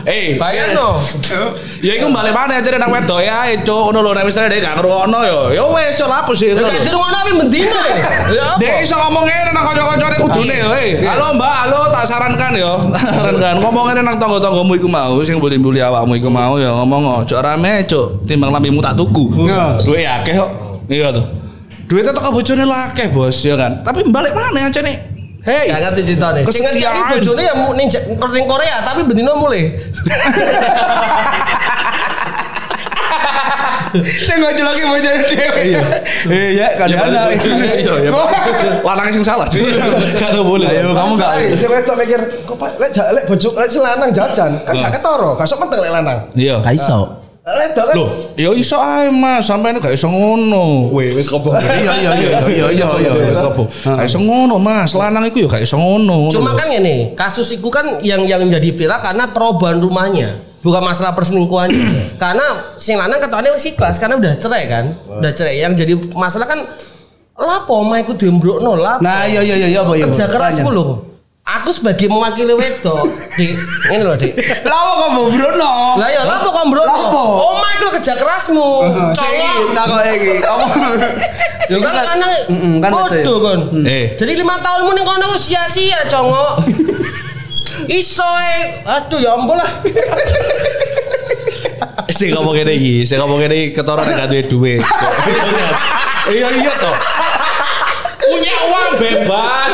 Eh, Bayar no. ya iku balik mana aja nang wedok ya, cuk ngono lho nek misalnya dia gak ngrungokno yo. Ya wis yo lapus sih. Gak di rumah nabi bendino ya. Dia iso ngomong ngene nang kanca-kancane kudune yo. Hei, halo Mbak, halo tak sarankan yo. Sarankan ngomong ngene nang tangga-tanggamu iku mau sing bully-bully awakmu iku mau yo ngomong ojo rame cuk, timbang lambimu tak tuku. Iya. Duwe akeh kok. Iya tuh. Duitnya toko bojone lah akeh bos ya kan. Tapi balik mana aja nih? Hei. Gak ngerti ceritanya. Sing ngerti bojone ya ning ning Korea tapi bendino mulai. Saya nggak lagi mau jadi dewe. Iya, kan ada. Iya, ya. Lanang sing salah. Gak ada boleh. Ayo kamu nggak. Saya saya wedok mikir kok Pak, lek lek bojo lek lanang jajan kan gak ketoro, gak sok menteng lek lanang. Iya. Kaiso. Kan Loh, ya iso ae Mas, sampeyan gak iso ngono. Weh, wis kobong. Iya iya iya iya iya iya. Wis kobong. Gak iso ngono, Mas. Lanang iku ya gak iso ngono. Cuma kan gini, kasus itu kan yang yang jadi viral karena perubahan rumahnya. Bukan masalah perselingkuhannya. karena sing lanang ketane wis ikhlas karena udah cerai kan. Udah cerai. Yang jadi masalah kan lapo omah iku diembrokno lapo. Nah iya iya iya apa ya? kerja kerasmu loh. Aku sebagai mewakili wedok, Dik. Ini loh, Dik. Lawa kok mau Bruno. Lah ya lapo kok mbrono? Lapo? Omah iku kerja kerasmu. Congok. Tak kok iki. Kamu Ya kan lanang Mm-mm, kan bodoh betul. kan. Eh. Jadi lima tahunmu ning kono sia-sia, congok. Iso e, aduh ya ampun lah. Sing ngomong ngene iki, sing ngomong ngene ketara nek gak duwe duit. Iya iya toh. Punya uang bebas.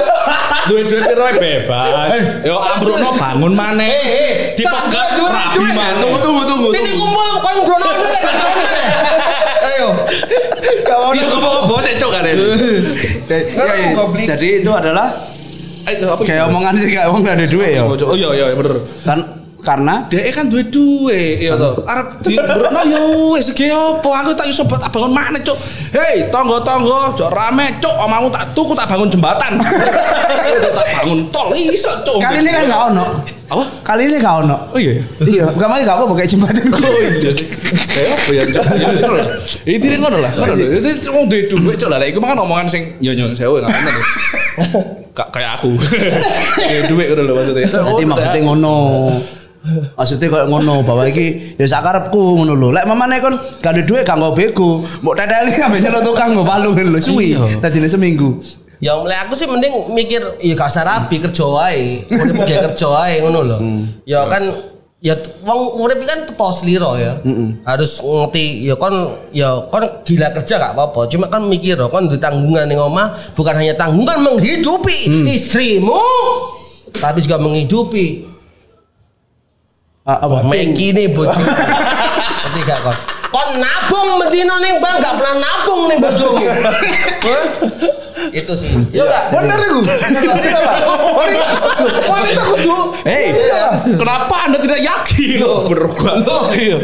Duit-duit piro bebas. Yo ambrono bangun maneh. Dipegat rabi maneh. Tunggu tunggu tunggu. Titik kumpul kok mbrono Ayo. Iya ngomong apa sih cok kan Jadi itu adalah Eh, kayak omongan sih kayak omong ada duit ya. Oh iya iya bener. Kan karena Dek kan duwe duwe ya toh. Arep di brono yo wis ge opo aku tak iso buat bangun maneh cuk. Hei tonggo-tonggo cok rame cuk omamu tak tuku tak bangun jembatan. tak bangun tol iso cuk. kali ini kan gak ono. Apa? Kali ini gak ono. Oh iya. Iya, kemarin gak apa pakai jembatan Oh iya sih. Kayak apa ya? Cuk? Ya, ngono lah. Ini dia ngono lah. Ngono lho. Itu wong duwe duwe cuk lah. Iku mah kan omongan sing yo yo sewu gak bener. Kayak aku. Duwe duwe ngono lho maksudnya. Berarti maksudnya ngono. Maksudnya kayak ngono bahwa iki ya sakarepku ngono lho. Lek mamane kon gak ada duit gak nggo bego. Mbok teteli ambek nyelot tukang nggo palu ngono lho suwi. Tadine seminggu. Ya mulai aku sih mending mikir ya gak usah rapi kerja wae. Urip ge kerja wae ngono lho. Ya kan ya wong urip kan tepo sliro ya. Harus ngerti ya kon ya kon gila kerja gak apa-apa. Cuma kan mikir loh, kon duwe tanggungan ning omah bukan hanya tanggungan menghidupi istrimu tapi juga menghidupi apa? Meki nih bojo. Ngerti gak kon? Kon nabung medino ning bank gak pernah nabung ning bojomu. Itu sih. Ya gak? bener iku. Wanita wanita kudu Hei, kenapa anda tidak yakin? Bener gua. Iya.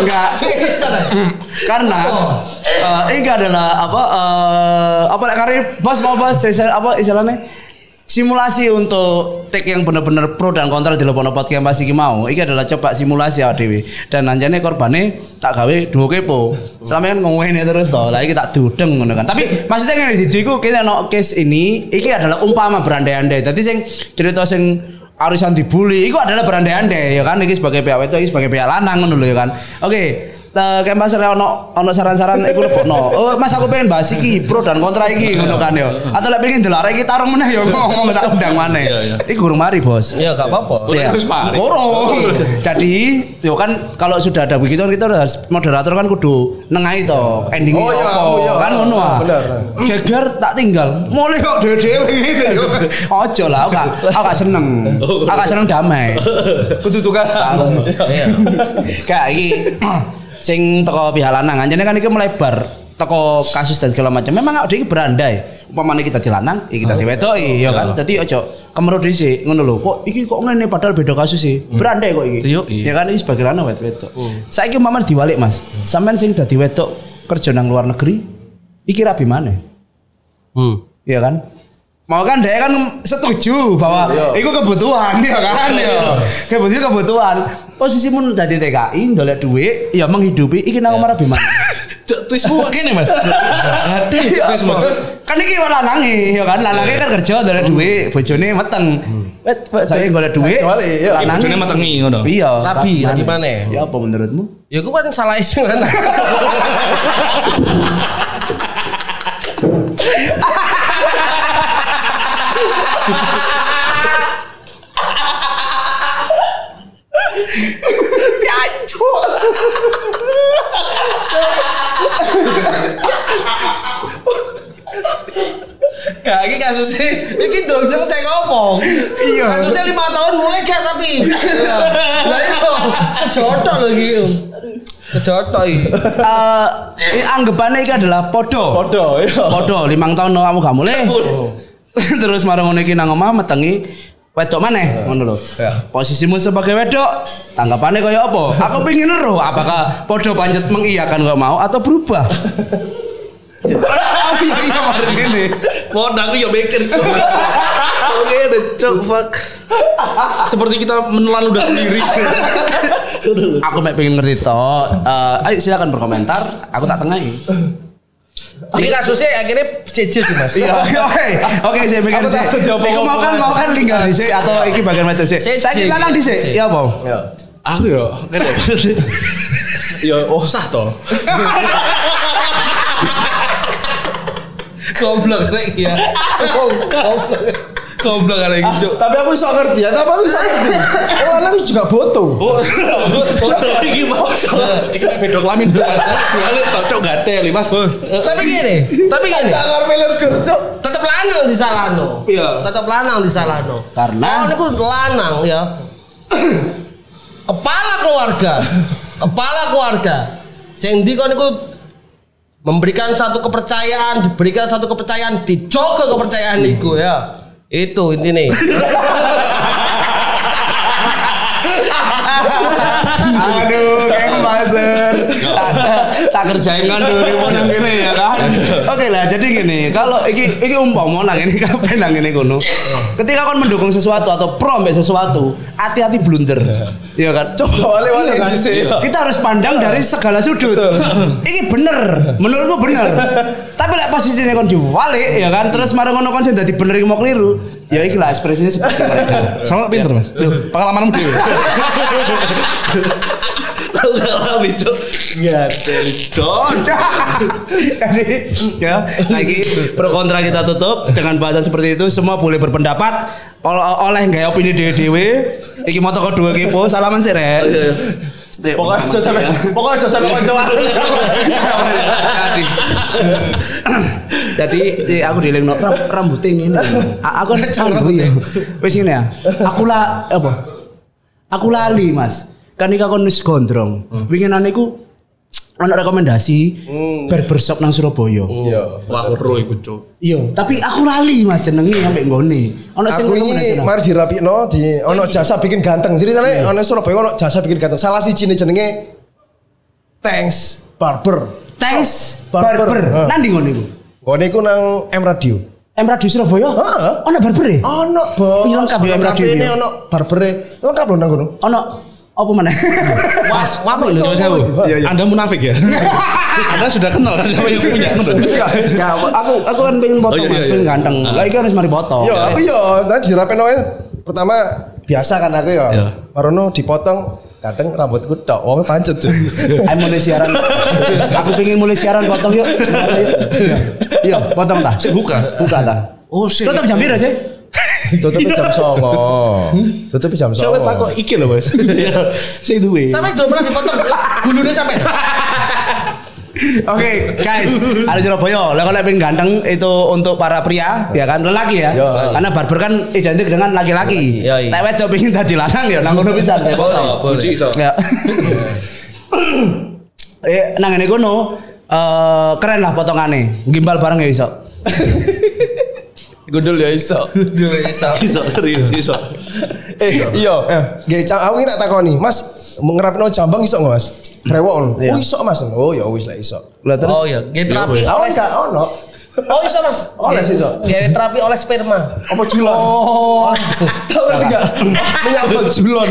Enggak. Karena eh, ini adalah apa eh, apa karir bos mau bos apa istilahnya simulasi untuk take yang benar-benar pro dan kontra di Lepono Podcast pas iki mau. Iki adalah coba simulasi awak dhewe. Dan anjane korbane tak gawe duo kepo. Selama kan ngomongin terus toh. Lah iki tak dudeng ngono kan. Tapi maksudnya ngene di iku kene ono case ini iki adalah umpama berandai-andai. Dadi sing cerita sing arisan dibully itu adalah berandai-andai ya kan iki sebagai pihak itu sebagai pihak lanang lho ya kan. Oke, eh kayak Mas ono ono saran-saran iku lebokno. Oh, Mas aku pengen bahas iki pro dan kontra iki ngono kan ya. Atau lek pengen delok iki tarung meneh ya ngomong tak undang maneh. Iku gurung mari, Bos. Ya gak apa-apa. Iya. Terus mari. Kurung. Jadi, yo kan kalau sudah ada begitu kan kita harus moderator kan kudu nengai to endingnya Oh, iya, apa oh, iya. kan ngono ah. Bener. Geger tak tinggal. Mulai kok dhewe-dhewe ngene yo. Ojo lah, aku gak aku gak seneng. Aku gak seneng damai. kudu tukaran. Iya. Kayak iki sing teko pihak lanang anjane kan iki melebar teko kasus dan segala macam. Memang awake iki berandai. Umpamane kita dilanang, ya kita diwedoki ya kan. Dadi ojo kemero dhisik ngono lho. Kok iki kok ngene padahal beda kasus sih. Berandai kok iki. Iya, iya. Ya kan iki sebagai lanang wedok. Saiki umpamane diwalik Mas. Sampean sing dadi wedok kerja nang luar negeri iki rabi maneh. Hmm. Iya kan? Mau kan dia kan setuju bahwa itu kebutuhan ya kan ya. Kebutuhan kebutuhan. Posisimu dari TKI ndolek duit ya menghidupi iki nang omah Bima. Cuk twistmu kok kene Mas. Ada cuk twistmu. Kan iki lanange ya kan lanange kan kerja ndolek duit, bojone meteng. Wet saya golek duit. Kecuali, iya. lanange- Bojone metengi ngono. Iya. Rabi maneh. Ya apa menurutmu? Ya aku kan salah sing lanang. cowok Gak, ini kasusnya, ini dong selesai ngomong. Iya. Kasusnya lima tahun mulai gak tapi. Iya. Lah itu jodoh loh gitu. Kejotok iki. Eh anggapane iki adalah podo. Podo, iya. Podo, lima tahun no kamu gak mulai. Terus marang ngene iki nang omah metengi wedok maneh ngono lho. Posisimu sebagai wedok, tanggapannya kaya apa? Aku pengen ero apakah podo panjat mengiyakan gak mau atau berubah? Oh iya iya ngene. Mau aku ya mikir cok. Oke, deh cok fuck. Seperti kita menelan ludah sendiri. Aku mek pengen ngerti toh. Eh, ayo silakan berkomentar. Aku tak tengahi. Ini kasusnya akhirnya jejer sih mas. Iya, oke. Oke, saya pikir sih. Iku mau kan mau kan linggar sih atau iki bagian metu sih. Saya sik, lanang di sih. Ya apa? Aku ya, kan ya. Ya oh sah toh. Goblok rek ya. Goblok. Goblok ada yang cok. Tapi aku bisa ngerti ya, tapi aku bisa ngerti. Oh, anak itu juga foto. Oh, foto iki mau. Iki lamin. Soalnya cocok gatel Mas. Tapi gini, tapi gini. Jangan meler kerja. Tetap lanang di salano. Iya. Tetap lanang di salano. Karena- oh, niku lanang ya. Kepala keluarga. Kepala keluarga. Sing ndi kok niku memberikan satu kepercayaan, diberikan satu kepercayaan, dijogo kepercayaan niku ya. Itu intinya. Aduh, buzzer. Tak, kerjain kan dulu nang gini ya kan. Oke lah, jadi gini, kalau iki iki umpama nang ini kabeh nang ini kono. Ketika kon mendukung sesuatu atau pro mbek sesuatu, hati-hati blunder. Iya kan? Coba wale-wale Iya kan? dhisik. Kita harus pandang dari segala sudut. Iki bener, menurutmu bener. Tapi lek posisinya kon diwalik ya kan, terus marang ngono kon sing dadi bener iki mau keliru. Ya iki lah ekspresinya seperti mereka. Sama pinter Mas. Pengalamanmu dhewe. Tahu gak lah itu. Don. Jadi ya lagi pro kontra kita tutup dengan bahasan seperti itu semua boleh berpendapat oleh oleh nggak opini dewe dewe iki mau toko dua kepo salaman sih rek Ya, Pokoknya aja sampai pokoknya aja sampai kanca Jadi, jadi aku ram, rambutnya ini. Aku kan rambut ya. Wis ini ya. Aku lah apa? Aku lali, Mas. Kan iki kon wis gondrong. Winginan iku ana rekomendasi barbershop nang Surabaya. Iya. Wah, ro iku cok. Iya, tapi aku lali Mas jenenge sampe nggone. Ana sing Aku ini rekomendasi. mari dirapikno di ono jasa bikin ganteng. Jadi tadi ono Surabaya ono jasa bikin ganteng. Salah siji ne jenenge Thanks Barber. Thanks Barber. barber. Heeh. Nang ndi ngene iku? Gone iku nang M Radio. M Radio Surabaya? Heeh. Ana barber e? Ono, Bos. Iya, lengkap ya, M Radio Ini ono barbere. Lengkap lho nang kono. Ana apa mana? Was, wapo Nyuwun sewu. Anda munafik ya? Anda sudah kenal kan sama yang punya. Ya, aku aku kan pengen potong Oh, iya, Mas, iya, pengen iya. ganteng. Lah iki harus mari potong. Yo, aku yo tadi dirapikno wae. Pertama biasa kan aku yo. Iya. Marono dipotong kadang rambutku tok wong pancet tuh. Ayo mulai siaran. aku pengen mulai siaran potong yuk. Iya. Iya, potong tah. buka. Buka tah. Oh, sih. Tetap jam sih? Tutup jam 09. Tutup jam 09. Siapa takut iki loh, Bos. Saya duwe. Sampai belum pernah dipotong. Gulune sampai. Oke, guys, ada Surabaya. Lah kalau pengen ganteng itu untuk para pria, ya kan lelaki ya. Yo. Karena barber kan identik dengan laki-laki. Iya, iya. Nek wedok pengen dadi lanang ya nang ngono pisan. Kunci iso. Ya. eh nang ngene kono eh keren lah potongane. Gimbal bareng ya iso. Gundul ya iso. Bisa. Iso serius iso. Eh, iya. Nggih, aku tak takoni, Mas, ngerapno jambang iso enggak, Mas? Brewok. Iya. Oh, iso, Mas. Oh, ya wis lah iso. Lah terus Oh iya, gaya terapi Aku oleh enggak ono. Oh bisa mas, Oleh sih, Sok. Gaya terapi oleh sperma. Apa julon? Oh. Tahu ngerti enggak? Menyambut julon.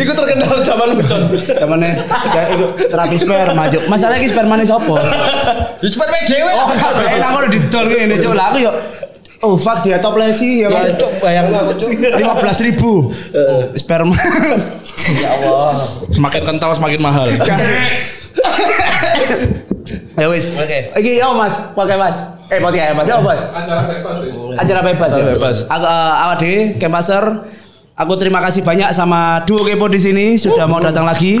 Iku terkenal zaman becon. Zamane kayak iku terapi sperma, Juk. Masalahnya iki spermane sapa? Ya sperma dewe Oh, kabeh nang ngono didol ngene, Juk. Lah aku yo Oh, fuck dia toplesi ya kan. Ya cuk bayang aku cuk. lima belas ribu sperma Ya Allah. Semakin kental semakin mahal. ya wis Oke. iki yo mas pakai mas eh pakai ya mas ya mas Acara bebas. acara bebas ya Acara bebas. Aku, eh, awak dhewe Kemaser Aku terima kasih banyak sama duo kepo di sini sudah mau datang lagi.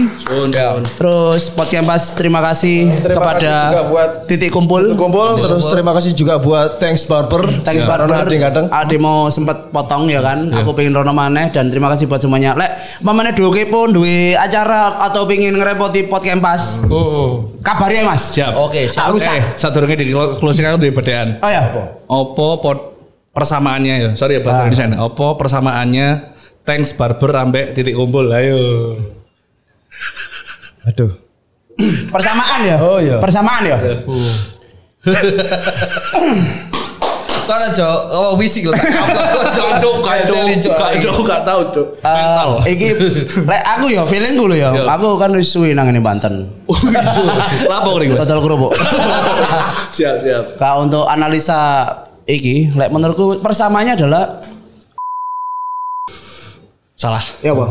Terus podcast Pas terima kasih Terima kepada kasih juga buat titik kumpul. Kumpul terus terima kasih juga buat Thanks Barber. Thanks Ya, Barber. karena ada yang kadang. Ade mau sempat potong ya kan. Aku pengen rono maneh dan terima kasih buat semuanya. Lek mamane duo kepo duwe acara atau pengen ngerepoti podcast Pas. Kabari ya Mas. Siap. Oke, siap. Harus Eh, sadurunge di closing aku duwe bedaan. Oh ya. Opo pot persamaannya ya. Sorry ya bahasa Ah. Indonesia. Opo persamaannya thanks barber ambek titik kumpul. Ayo. Aduh. Persamaan ya? Oh, iya. Persamaan ya? Kau ada cok, oh wisik loh. Kacau, kacau, kacau, gak tahu, Cuk. Mental. Iki lek aku ya feelingku lho ya. Aku kan wis suwi nang ngene Banten. Lapo nih, Mas? Total kerupuk. Siap, siap. Kak untuk analisa iki lek menurutku persamanya adalah Salah. ya apa?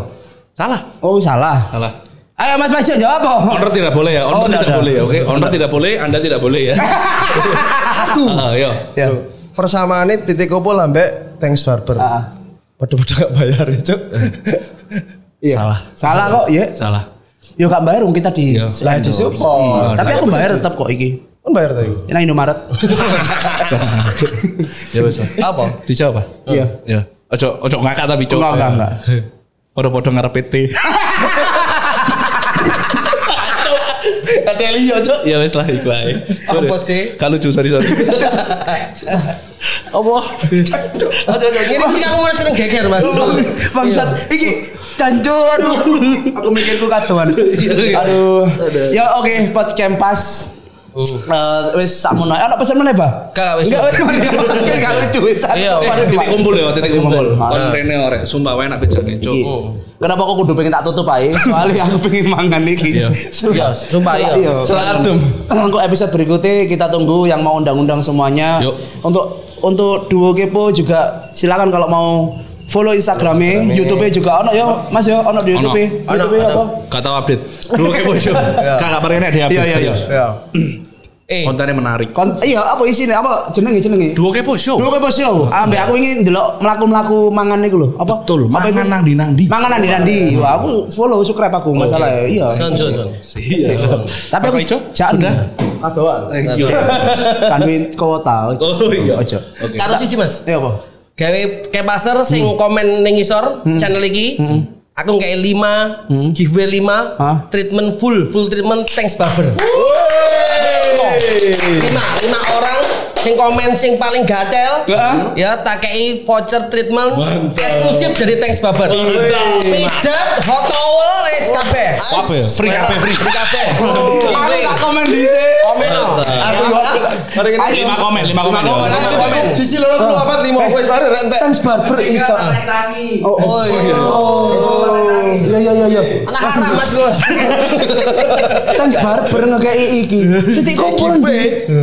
Salah. Oh salah. Salah. Ayo Mas Bajo jawab apa? Owner tidak boleh ya. Owner Oh, tidak boleh ya. Oke, owner tidak boleh, Anda tidak boleh ya. Aku. Ayo. Ya. Persamaannya titik kumpul ambek Thanks Barber. Ah. Padha-padha gak bayar ya, Cuk. Iya. Salah. Salah kok ya. Salah. Yo gak bayar kita di Iya. Lah di support. Tapi aku bayar tetap kok iki. Kan bayar tadi. Nang Indomaret. Ya wes. lah. Apa? Dijawab, Pak? Iya. Ya. Ojo ojo ngakak tapi, Cuk. Enggak enggak enggak. Podo-podo ngarep PT. Ada Leo cok. Ya wes lah iku ae. Sorry. Apa sih? Kalau lucu, sorry sorry. Apa? Aduh, aduh. Ini mesti kamu masih sering geger mas. Bangsat, iki cancu aduh. Aku mikirku kadoan. Aduh. Ya oke, pot campas. Eh wis sakmono. Ana pesan meneh, Bah? Kak, wis. Enggak wis? Enggak lucu wis. Iya, titik kumpul ya, titik kumpul. Ah. Kon rene orek, sumpah enak bejane. Cuk. Kenapa kok kudu pengen tak tutup ae? Soalnya aku pengen mangan iki. Iya. Iya, sumpah iya. Salah adem. Untuk episode berikutnya kita tunggu yang mau undang-undang semuanya. Untuk untuk duo kepo juga silakan kalau mau follow Instagramnya, YouTube-nya juga ono ya, Mas ya, ono di Ono. YouTube. Ono, YouTube ono. apa? Gak tahu update. Dulu kepo. Kakak pernah di update. Iya, iya, iya. Iya. Eh, Kontennya menarik. Kon iya apa isinya? Apa jenenge jenenge? Dua kepo show. Duo kepo show. Ambek aku ingin ndelok melaku-melaku mangan niku lho. Apa? Betul, Apa mangan nang di nang di. Mangan nang di nandi. Wah, aku follow subscribe aku masalah ya. Iya. Son, son, son. Iya. Tapi aku jangan Sudah? Kadoan. Thank you. kan duit kuota. Oh iya. Ojo. Oke. Karo siji mas. Iya apa? Gawe kayak pasar sing komen ning isor channel iki. Aku kayak 5 giveaway 5 Hah? treatment full full treatment thanks barber. Lima lima orang sing komen sing paling gatel Heeh. ya tak kei voucher treatment eksklusif dari thanks barber pijat hot towel wis kabeh Apa ya? Free kabeh, free. Free kabeh Aku tak komen dhisik. komen no Aku yo. Lima komen, lima komen. Lima komen, lima komen. Sisi loro telu apa lima wis bare rentek. Thanks barber iso. Oh, oh, iya. iya iya iya iya. anak haram mas Gus Thanks barber ngekei iki. Titik kumpul.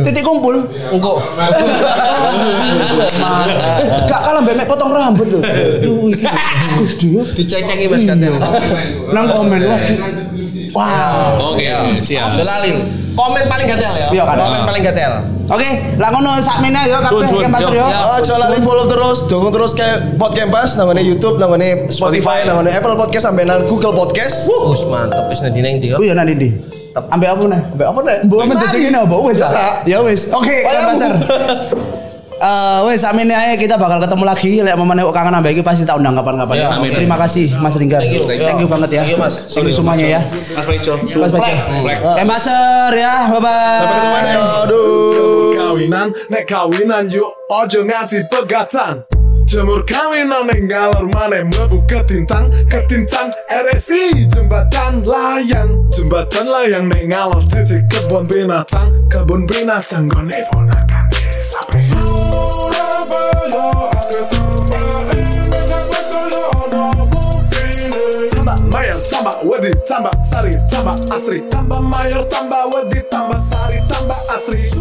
Titik kumpul. engko Gak kalah mbek potong rambut tuh. Dicek-ceki mas katel Nang komen waduh. Wow. Oke, siap. Jelalin komen paling gatel ya Iya, komen paling gatel Oke, lah ngono sakmene ya kabeh. Kempas Yo. Aja lali follow terus, dukung terus kayak podcast Campus, nang ngene YouTube, nang ngene Spotify, nang ngene Apple Podcast sampai nang Google Podcast. Us mantep wis nanti neng dia Oh iya nanti di. Ambek apa nih? Sampai apa nih? Mbok men dadi ngene apa wis ah? Enggak. Ya wis. Oke, Ayo. Pasar. Eh wes amin aja kita bakal ketemu lagi lek momen kok kangen ambek iki pasti tak undang kapan-kapan. Ya, amin. Terima kasih Mas Ringgar. Thank you. Thank you banget ya. Thank you, Mas. Thank you semuanya ya. Mas Peco. Mas Baca. Embasser ya. Bye bye. Sampai ketemu. Aduh. Kawinan, nek kawinan yuk ojo nganti pegatan Jemur kawinan nek ngalor maneh mlebu ketintang Ketintang RSI jembatan layang Jembatan layang nek ngalor titik kebun binatang Kebun binatang gone ponakan sampai Surabaya betul ya wedi tambah sari tambah asri. Tambah mayor tambah wedi tambah sari tambah asri